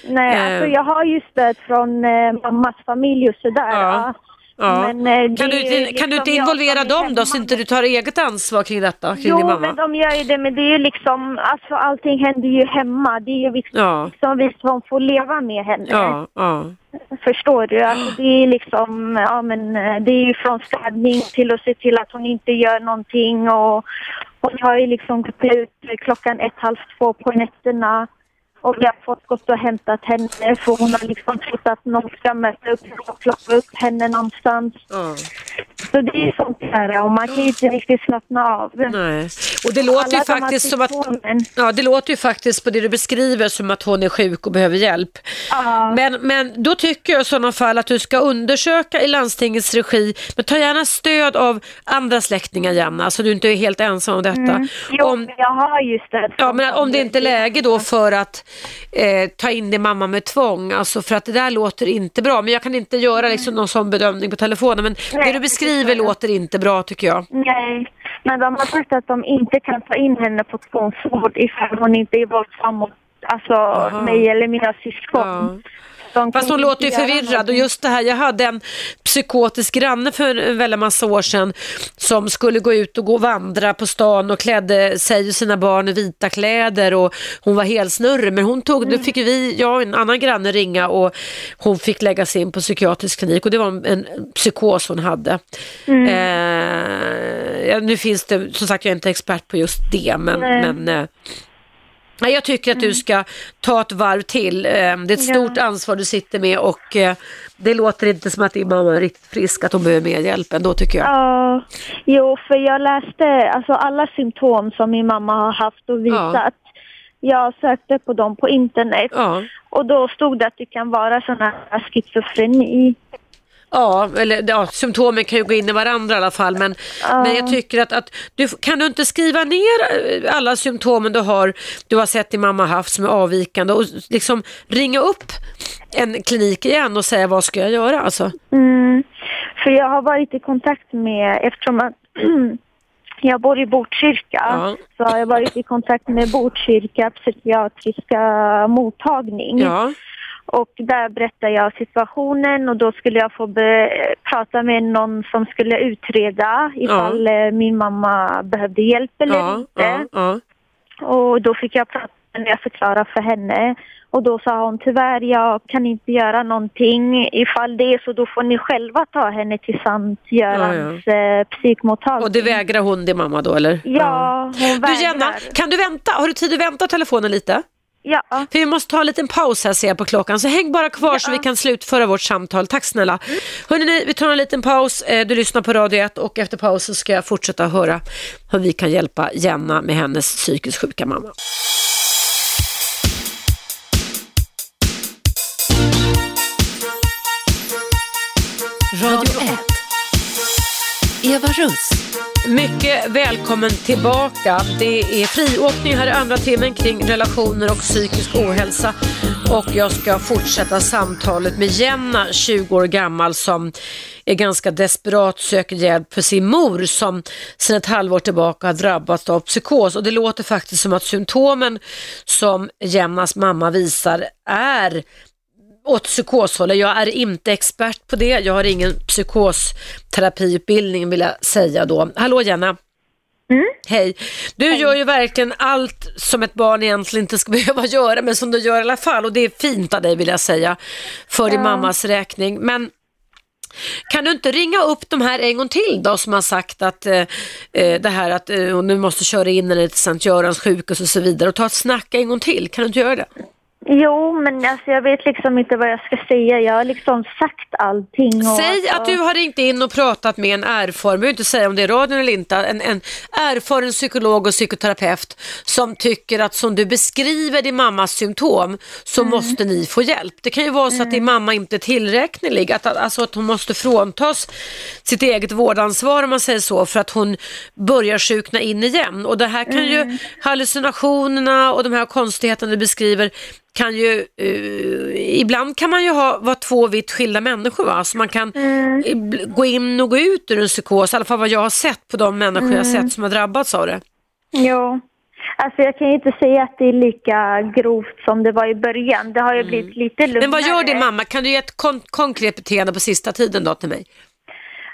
Nej, Eh. alltså jag har ju stöd från eh, mammas familj och sådär. Ja. Ja. Ja. Men, eh, kan, du, kan du liksom inte involvera dem då så inte du tar eget ansvar kring detta, kring din Jo, mamma? men de gör ju det, men det är ju liksom, alltså allting händer ju hemma. Det är ju liksom Ja, vi som får leva med henne. ja, ja. Förstår du? Alltså det är liksom, ja men eh, det är ju från städning till att se till att hon inte gör någonting och hon har ju liksom gått ut klockan ett, halv två på nätterna och jag har fått gått och hämtat henne för hon har liksom trott att någon ska möta upp och plocka upp henne någonstans. ja. Så det är sånt här och man kan ju inte riktigt slappna av. Nej. Och det låter ju Alla faktiskt som att, ja det låter ju faktiskt på det du beskriver som att hon är sjuk och behöver hjälp. Ja. Men, men då tycker jag i sådana fall att du ska undersöka i landstingets regi, men ta gärna stöd av andra släktingar Janna, så du inte är helt ensam om detta. Mm. Jo, Om, jag har ju stöd ja, men om det inte är läge då för att eh, ta in din mamma med tvång, alltså för att det där låter inte bra. Men jag kan inte göra liksom någon sån bedömning på telefonen. Men Nej, det du beskriver låter inte bra tycker jag. Nej, men de har sagt att de inte kan ta in henne på tvångsvård ifall hon inte är våldsam mot alltså, mig eller mina syskon. De Fast hon låter ju förvirrad och just det här, jag hade en psykotisk granne för en väldigt massa år sedan som skulle gå ut och gå och vandra på stan och klädde sig och sina barn i vita kläder och hon var helt snurrig men hon tog, då Mm. fick ju vi, jag och en annan granne ringa och hon fick läggas in på psykiatrisk klinik och det var en, en psykos hon hade. Mm. Eh, nu finns det, som sagt jag är inte expert på just det men, Nej. men eh, jag tycker att du ska ta ett varv till. Eh, Det är ett Ja. stort ansvar du sitter med och eh, det låter inte som att din mamma är riktigt frisk, att hon behöver mer hjälp ändå tycker jag. Ja, jo, för jag läste alltså alla symptom som min mamma har haft och visat. Jag sökte på dem på internet Ja. och då stod det att det kan vara sån här schizofreni. Ja, eller ja, symptomen kan ju gå in i varandra i alla fall men, Ja. men jag tycker att, att du, kan du inte skriva ner eh, alla symptomen du har, du har sett din mamma haft som är avvikande och liksom ringa upp en klinik igen och säga vad ska jag göra alltså? Mm, för jag har varit i kontakt med, eftersom att [CLEARS THROAT] jag bor i Botkyrka, så har jag varit i kontakt med Botkyrka psykiatriska mottagning. Ja. Och där berättade jag situationen och då skulle jag få be, prata med någon som skulle utreda ifall eh, min mamma behövde hjälp eller Ja, inte. ja, ja. Och då fick jag prata när jag förklarade för henne. Och då sa hon tyvärr, jag kan inte göra någonting. Ifall det är så då får ni själva ta henne till Sankt Görans eh, psykmottagning. Och det vägrar hon din mamma då eller? Ja, hon Du Jenna, kan du vänta? Har du tid att vänta telefonen lite? Ja. För vi måste ta en liten paus här ser jag på klockan, så häng bara kvar så vi kan slutföra vårt samtal. Tack snälla. Hörrni, vi tar en liten paus. Eh, Du lyssnar på Radio 1 och efter pausen ska jag fortsätta höra hur vi kan hjälpa Jenna med hennes psykiskt sjuka mamma. Radio 1. Eva Russ. Mycket välkommen tillbaka. Det är friåkning här i andra timmen kring relationer och psykisk ohälsa. Och jag ska fortsätta samtalet med Jenna, 20 år gammal, som är ganska desperat, söker hjälp för sin mor som sedan ett halvår tillbaka har drabbats av psykos. Och det låter faktiskt som att symptomen som Jennas mamma visar är åt psykoshållet. Jag är inte expert på det. Jag har ingen psykosterapiutbildning vill jag säga då. Hallå Jenna. Hej. Du gör ju verkligen allt som ett barn egentligen inte ska [LAUGHS] behöva göra men som du gör i alla fall och det är fint av dig vill jag säga för din Ja. mammas räkning. Men kan du inte ringa upp de här en gång till då som har sagt att eh, eh, det här att eh, nu måste köra in henne till Sankt Görans sjukhus och så vidare och ta ett snack en gång till. Kan du inte göra det? Jo, men alltså, jag vet liksom inte vad jag ska säga. Jag har liksom sagt allting. Och Säg alltså, att du har ringt in och pratat med en erfaren, behöver inte säga om det är radion eller inte, en, en erfaren psykolog och psykoterapeut som tycker att som du beskriver din mammas symptom så Mm. måste ni få hjälp. Det kan ju vara så att din mamma inte är tillräcklig, att, alltså att hon måste fråntas sitt eget vårdansvar om man säger så för att hon börjar sjukna in igen. Och det här kan ju, Mm. hallucinationerna och de här konstigheterna du beskriver kan ju, eh, ibland kan man ju ha, vara två vitt skilda människor va? Så man kan Mm. gå in och gå ut ur en psykos, i alla fall vad jag har sett på de människor jag har Mm. sett som har drabbats av det. Jo. Alltså jag kan ju inte säga att det är lika grovt som det var i början. Det har ju blivit lite lugnare. Mm. Men vad gör din mamma? Kan du ge ett kon- konkret beteende på sista tiden då till mig?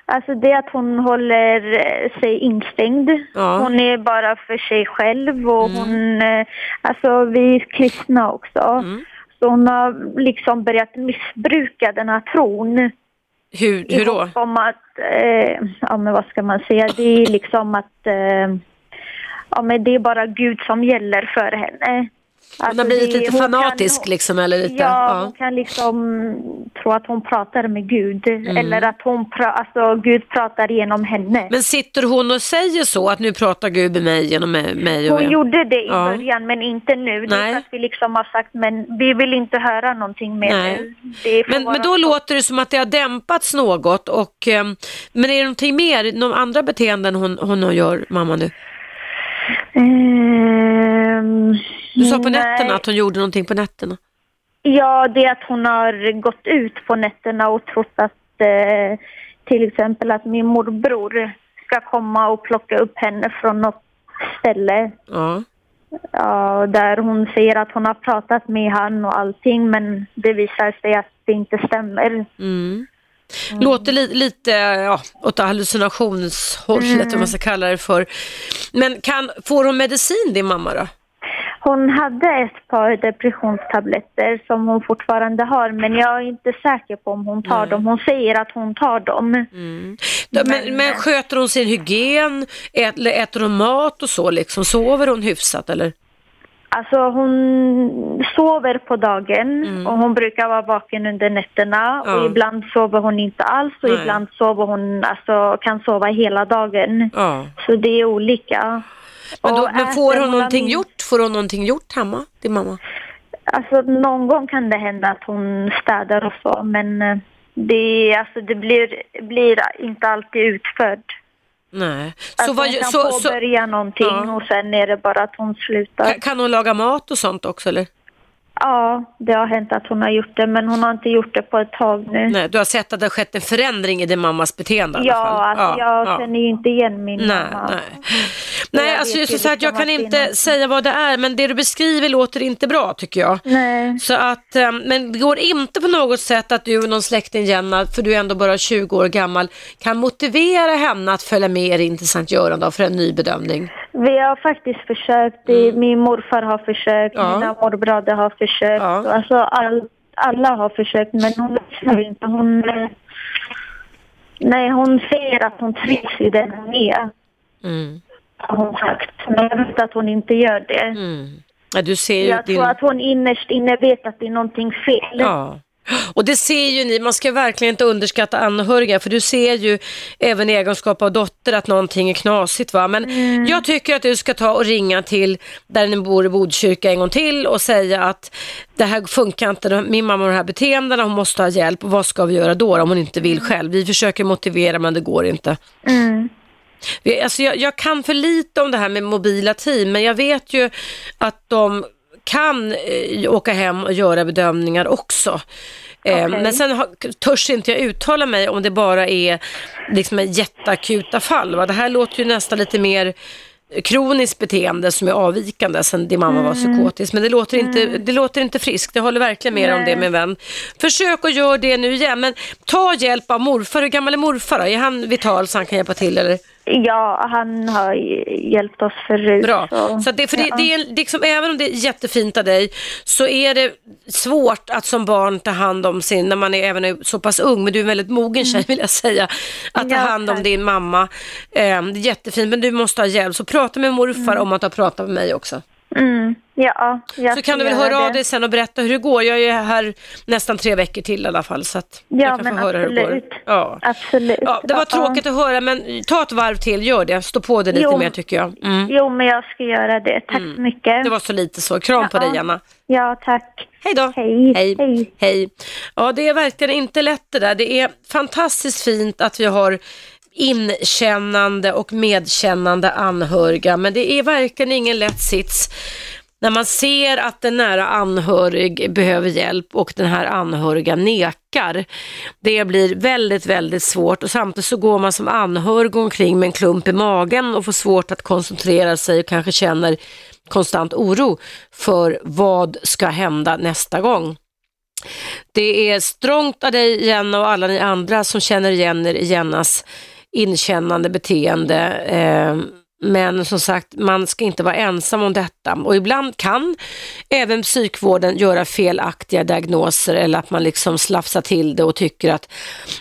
Alltså det att hon håller eh, sig instängd. Ja. Hon är bara för sig själv och Mm. hon, eh, alltså vi är kristna också. Mm. Så hon har liksom börjat missbruka den här tron. Hur, hur då? om att, eh, ja men vad ska man säga, det är liksom att, eh, ja men det är bara Gud som gäller för henne. Hon Alltså, har blivit det- lite hon kan- fanatisk liksom eller lite? Ja, hon kan liksom tro att hon pratar med Gud. Mm. Eller att hon pra- alltså, Gud pratar genom henne. Men sitter hon och säger så att nu pratar Gud med mig genom mig Hon er? gjorde det i Ja. början men inte nu. Det Nej. för att vi liksom har sagt men vi vill inte höra någonting mer Nej. Det Men, men då så. låter det som att det har dämpats något. Och, ehm, men är det någonting mer, några andra beteenden hon, hon gör, mamma nu? Ehm, Du sa på nätterna att hon gjorde någonting på nätterna. Ja, det är att hon har gått ut på nätterna och trott att eh, till exempel att min morbror ska komma och plocka upp henne från något ställe. Ja. Ja, där hon säger att hon har pratat med han och allting men det visar sig att det inte stämmer. Mm. Låter li lite ja, åt hallucinationshållet, Mm. vad man ska kalla det för. Men kan, får hon medicin din mamma då? Hon hade ett par depressionstabletter som hon fortfarande har men jag är inte säker på om hon tar dem. Hon säger att hon tar dem. Ja, Men, men sköter hon sin hygien? Ät, eller äter hon mat och så liksom? Sover hon hyfsat eller? Alltså hon sover på dagen och hon brukar vara vaken under nätterna Ja. och ibland sover hon inte alls och Nej. ibland sover hon, alltså kan sova hela dagen. Ja. Så det är olika. Men, då, men får hon någonting har- gjort? Får hon någonting gjort hemma, din mamma? Alltså någon gång kan det hända att hon städar och så men eh, det, alltså, det blir, blir inte alltid utfört. Nej. Alltså, Så, vad, hon kan så, så, påbörja någonting Ja. och sen är det bara att hon slutar. kan, kan hon laga mat och sånt också eller? Ja, det har hänt att hon har gjort det men hon har inte gjort det på ett tag nu. Nej, du har sett att det har skett en förändring i din mammas beteende i alla Ja, fall? alltså jag känner ju inte igen min Nej, mamma. nej. Nej, jag alltså just ju så att jag kan inte något- säga vad det är, men det du beskriver låter inte bra tycker jag. Nej. Så att, eh, men det går inte på något sätt att du och någon släkting Jenna, för du är ändå bara 20 år gammal, kan motivera henne att följa med er in till Sankt Göran då för en ny bedömning. Vi har faktiskt försökt. Det- Min morfar har försökt, Mm. Ja. mina morbröder har försökt. Ja. Alltså all, alla har försökt men hon lyssnar inte. Hon, eh, nej, hon säger att hon trivs i den hon är. Mm. Hon sagt. Men jag vet att hon inte gör det. Mm. Ja, du ser Jag din... tror att hon innerst inne vet att det är någonting fel. Ja. Och det ser ju ni, man ska verkligen inte underskatta anhöriga för du ser ju även i egenskap av dotter att någonting är knasigt va. Men Mm. jag tycker att du ska ta och ringa till där ni bor i Botkyrka en gång till och säga att det här funkar inte, min mamma har de här beteendena, hon måste ha hjälp och vad ska vi göra då om hon inte vill själv? Vi försöker motivera men det går inte. Mm. Alltså jag, jag kan för lite om det här med mobila team, men jag vet ju att de kan eh, åka hem och göra bedömningar också. Eh, Okej. Men sen törs inte jag uttala mig om det bara är liksom en jätteakuta fall. Va? Det här låter ju nästan lite mer kroniskt beteende som är avvikande sen din mamma var psykotisk. Men det låter, inte, det låter inte friskt. Jag håller verkligen med om det min vän. Försök att göra det nu igen. Men ta hjälp av morfar. Hur gammal är morfar då? Är han vital så han kan hjälpa till eller? Ja, han har hjälpt oss förut. Bra. Så att det, för det, ja. det är liksom, även om det är jättefint av dig så är det svårt att som barn ta hand om sin, när man är även är så pass ung, men du är en väldigt mogen tjej vill jag säga, att ta hand om din mamma. Eh, det är jättefint, men du måste ha hjälp. Så prata med morfar om att ha pratat med mig också. Mm, ja, Så kan du väl höra av det. dig sen och berätta hur det går. Jag är här nästan tre veckor till i alla fall, så att Ja, jag kan men få höra hur det går. absolut. Ja. Absolut. Ja, det var Ja. tråkigt att höra, men ta ett varv till, gör det. Stå på det lite Jo. mer tycker jag. Mm. Jo, men jag ska göra det. Tack så mycket. Det var så lite så. Kram på Ja. dig, Jenna. Ja, tack. Hej då. Hej. Hej. Hej. Hej. Ja, det är verkligen inte lätt det där. Det är fantastiskt fint att vi har inkännande och medkännande anhöriga, men det är verkligen ingen lätt sits när man ser att en nära anhörig behöver hjälp och den här anhöriga nekar. Det blir väldigt, väldigt svårt och samtidigt så går man som anhörig omkring med en klump i magen och får svårt att koncentrera sig och kanske känner konstant oro för vad ska hända nästa gång. Det är strångt av dig Jenna och alla ni andra som känner igen er i Jennas inkännande beteende. Eh, men som sagt, man ska inte vara ensam om detta. Och ibland kan även psykvården göra felaktiga diagnoser eller att man liksom slafsar till det och tycker att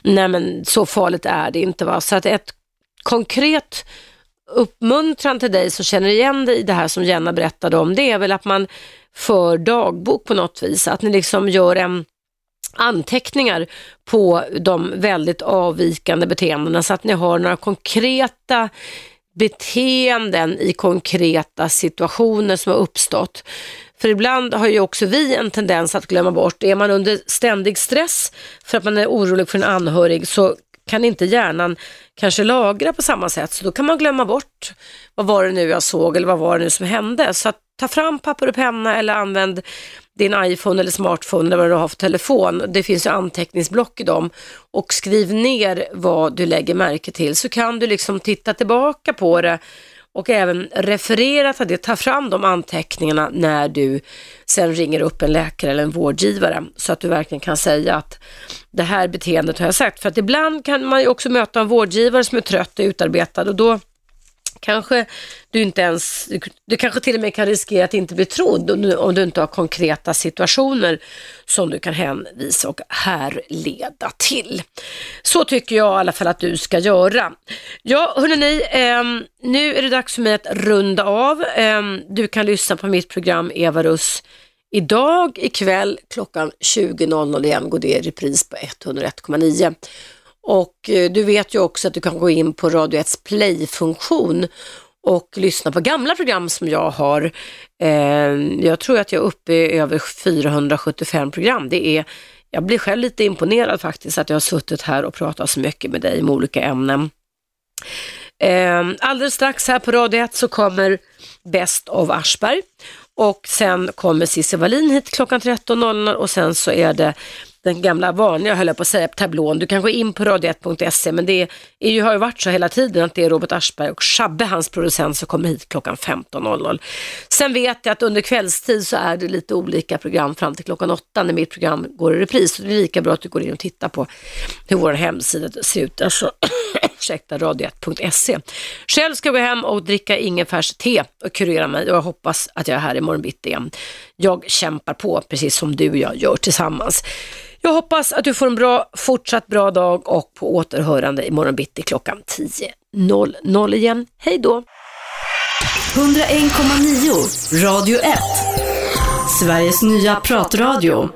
nej men så farligt är det inte. Va? Så att ett konkret uppmuntran till dig som känner igen dig i det här som Jenna berättade om, det är väl att man för dagbok på något vis. Att ni liksom gör en anteckningar på de väldigt avvikande beteendena så att ni har några konkreta beteenden i konkreta situationer som har uppstått. För ibland har ju också vi en tendens att glömma bort, är man under ständig stress för att man är orolig för en anhörig så kan inte hjärnan kanske lagra på samma sätt, så då kan man glömma bort vad var det nu jag såg eller vad var det nu som hände. Så att ta fram papper och penna eller använd din iPhone eller smartphone eller vad du har för telefon. Det finns ju anteckningsblock i dem och skriv ner vad du lägger märke till så kan du liksom titta tillbaka på det och även referera till det, ta fram de anteckningarna när du sen ringer upp en läkare eller en vårdgivare så att du verkligen kan säga att det här beteendet har jag sagt. För att ibland kan man ju också möta en vårdgivare som är trött och utarbetad och då kanske du inte ens, du kanske till och med kan riskera att inte bli trodd om du inte har konkreta situationer som du kan hänvisa och härleda till. Så tycker jag i alla fall att du ska göra. Ja, hörrni, eh, nu är det dags för mig att runda av. Eh, du kan lyssna på mitt program Eva Russ idag ikväll klockan 20.00 igen går det i repris på 101,9. Och eh, du vet ju också att du kan gå in på Radio 1 play-funktion och lyssna på gamla program som jag har. Ehm, jag tror att jag är uppe i över 475 program. Det är, jag blir själv lite imponerad faktiskt att jag har suttit här och pratat så mycket med dig om olika ämnen. Ehm, alldeles strax här på Radio 1 så kommer Bäst av Aschberg och sen kommer Cissi Wallin hit klockan 13.00 och sen så är det den gamla vanliga, höll jag på att säga, tablån. Du kan gå in på radio1.se men det är ju, har ju varit så hela tiden att det är Robert Aschberg och Shabbe, hans producent, som kommer hit klockan 15.00. Sen vet jag att under kvällstid så är det lite olika program fram till klockan 8 när mitt program går i repris. Så det är lika bra att du går in och tittar på hur vår hemsida ser ut. Alltså, [COUGHS] ursäkta, radio1.se. Själv ska jag gå hem och dricka ingefärste och kurera mig och jag hoppas att jag är här imorgon bitti igen. Jag kämpar på precis som du och jag gör tillsammans. Jag hoppas att du får en bra, fortsatt bra dag och på återhörande imorgon bitti klockan 10.00 igen. Hej då! 101,9 Radio 1 Sveriges nya pratradio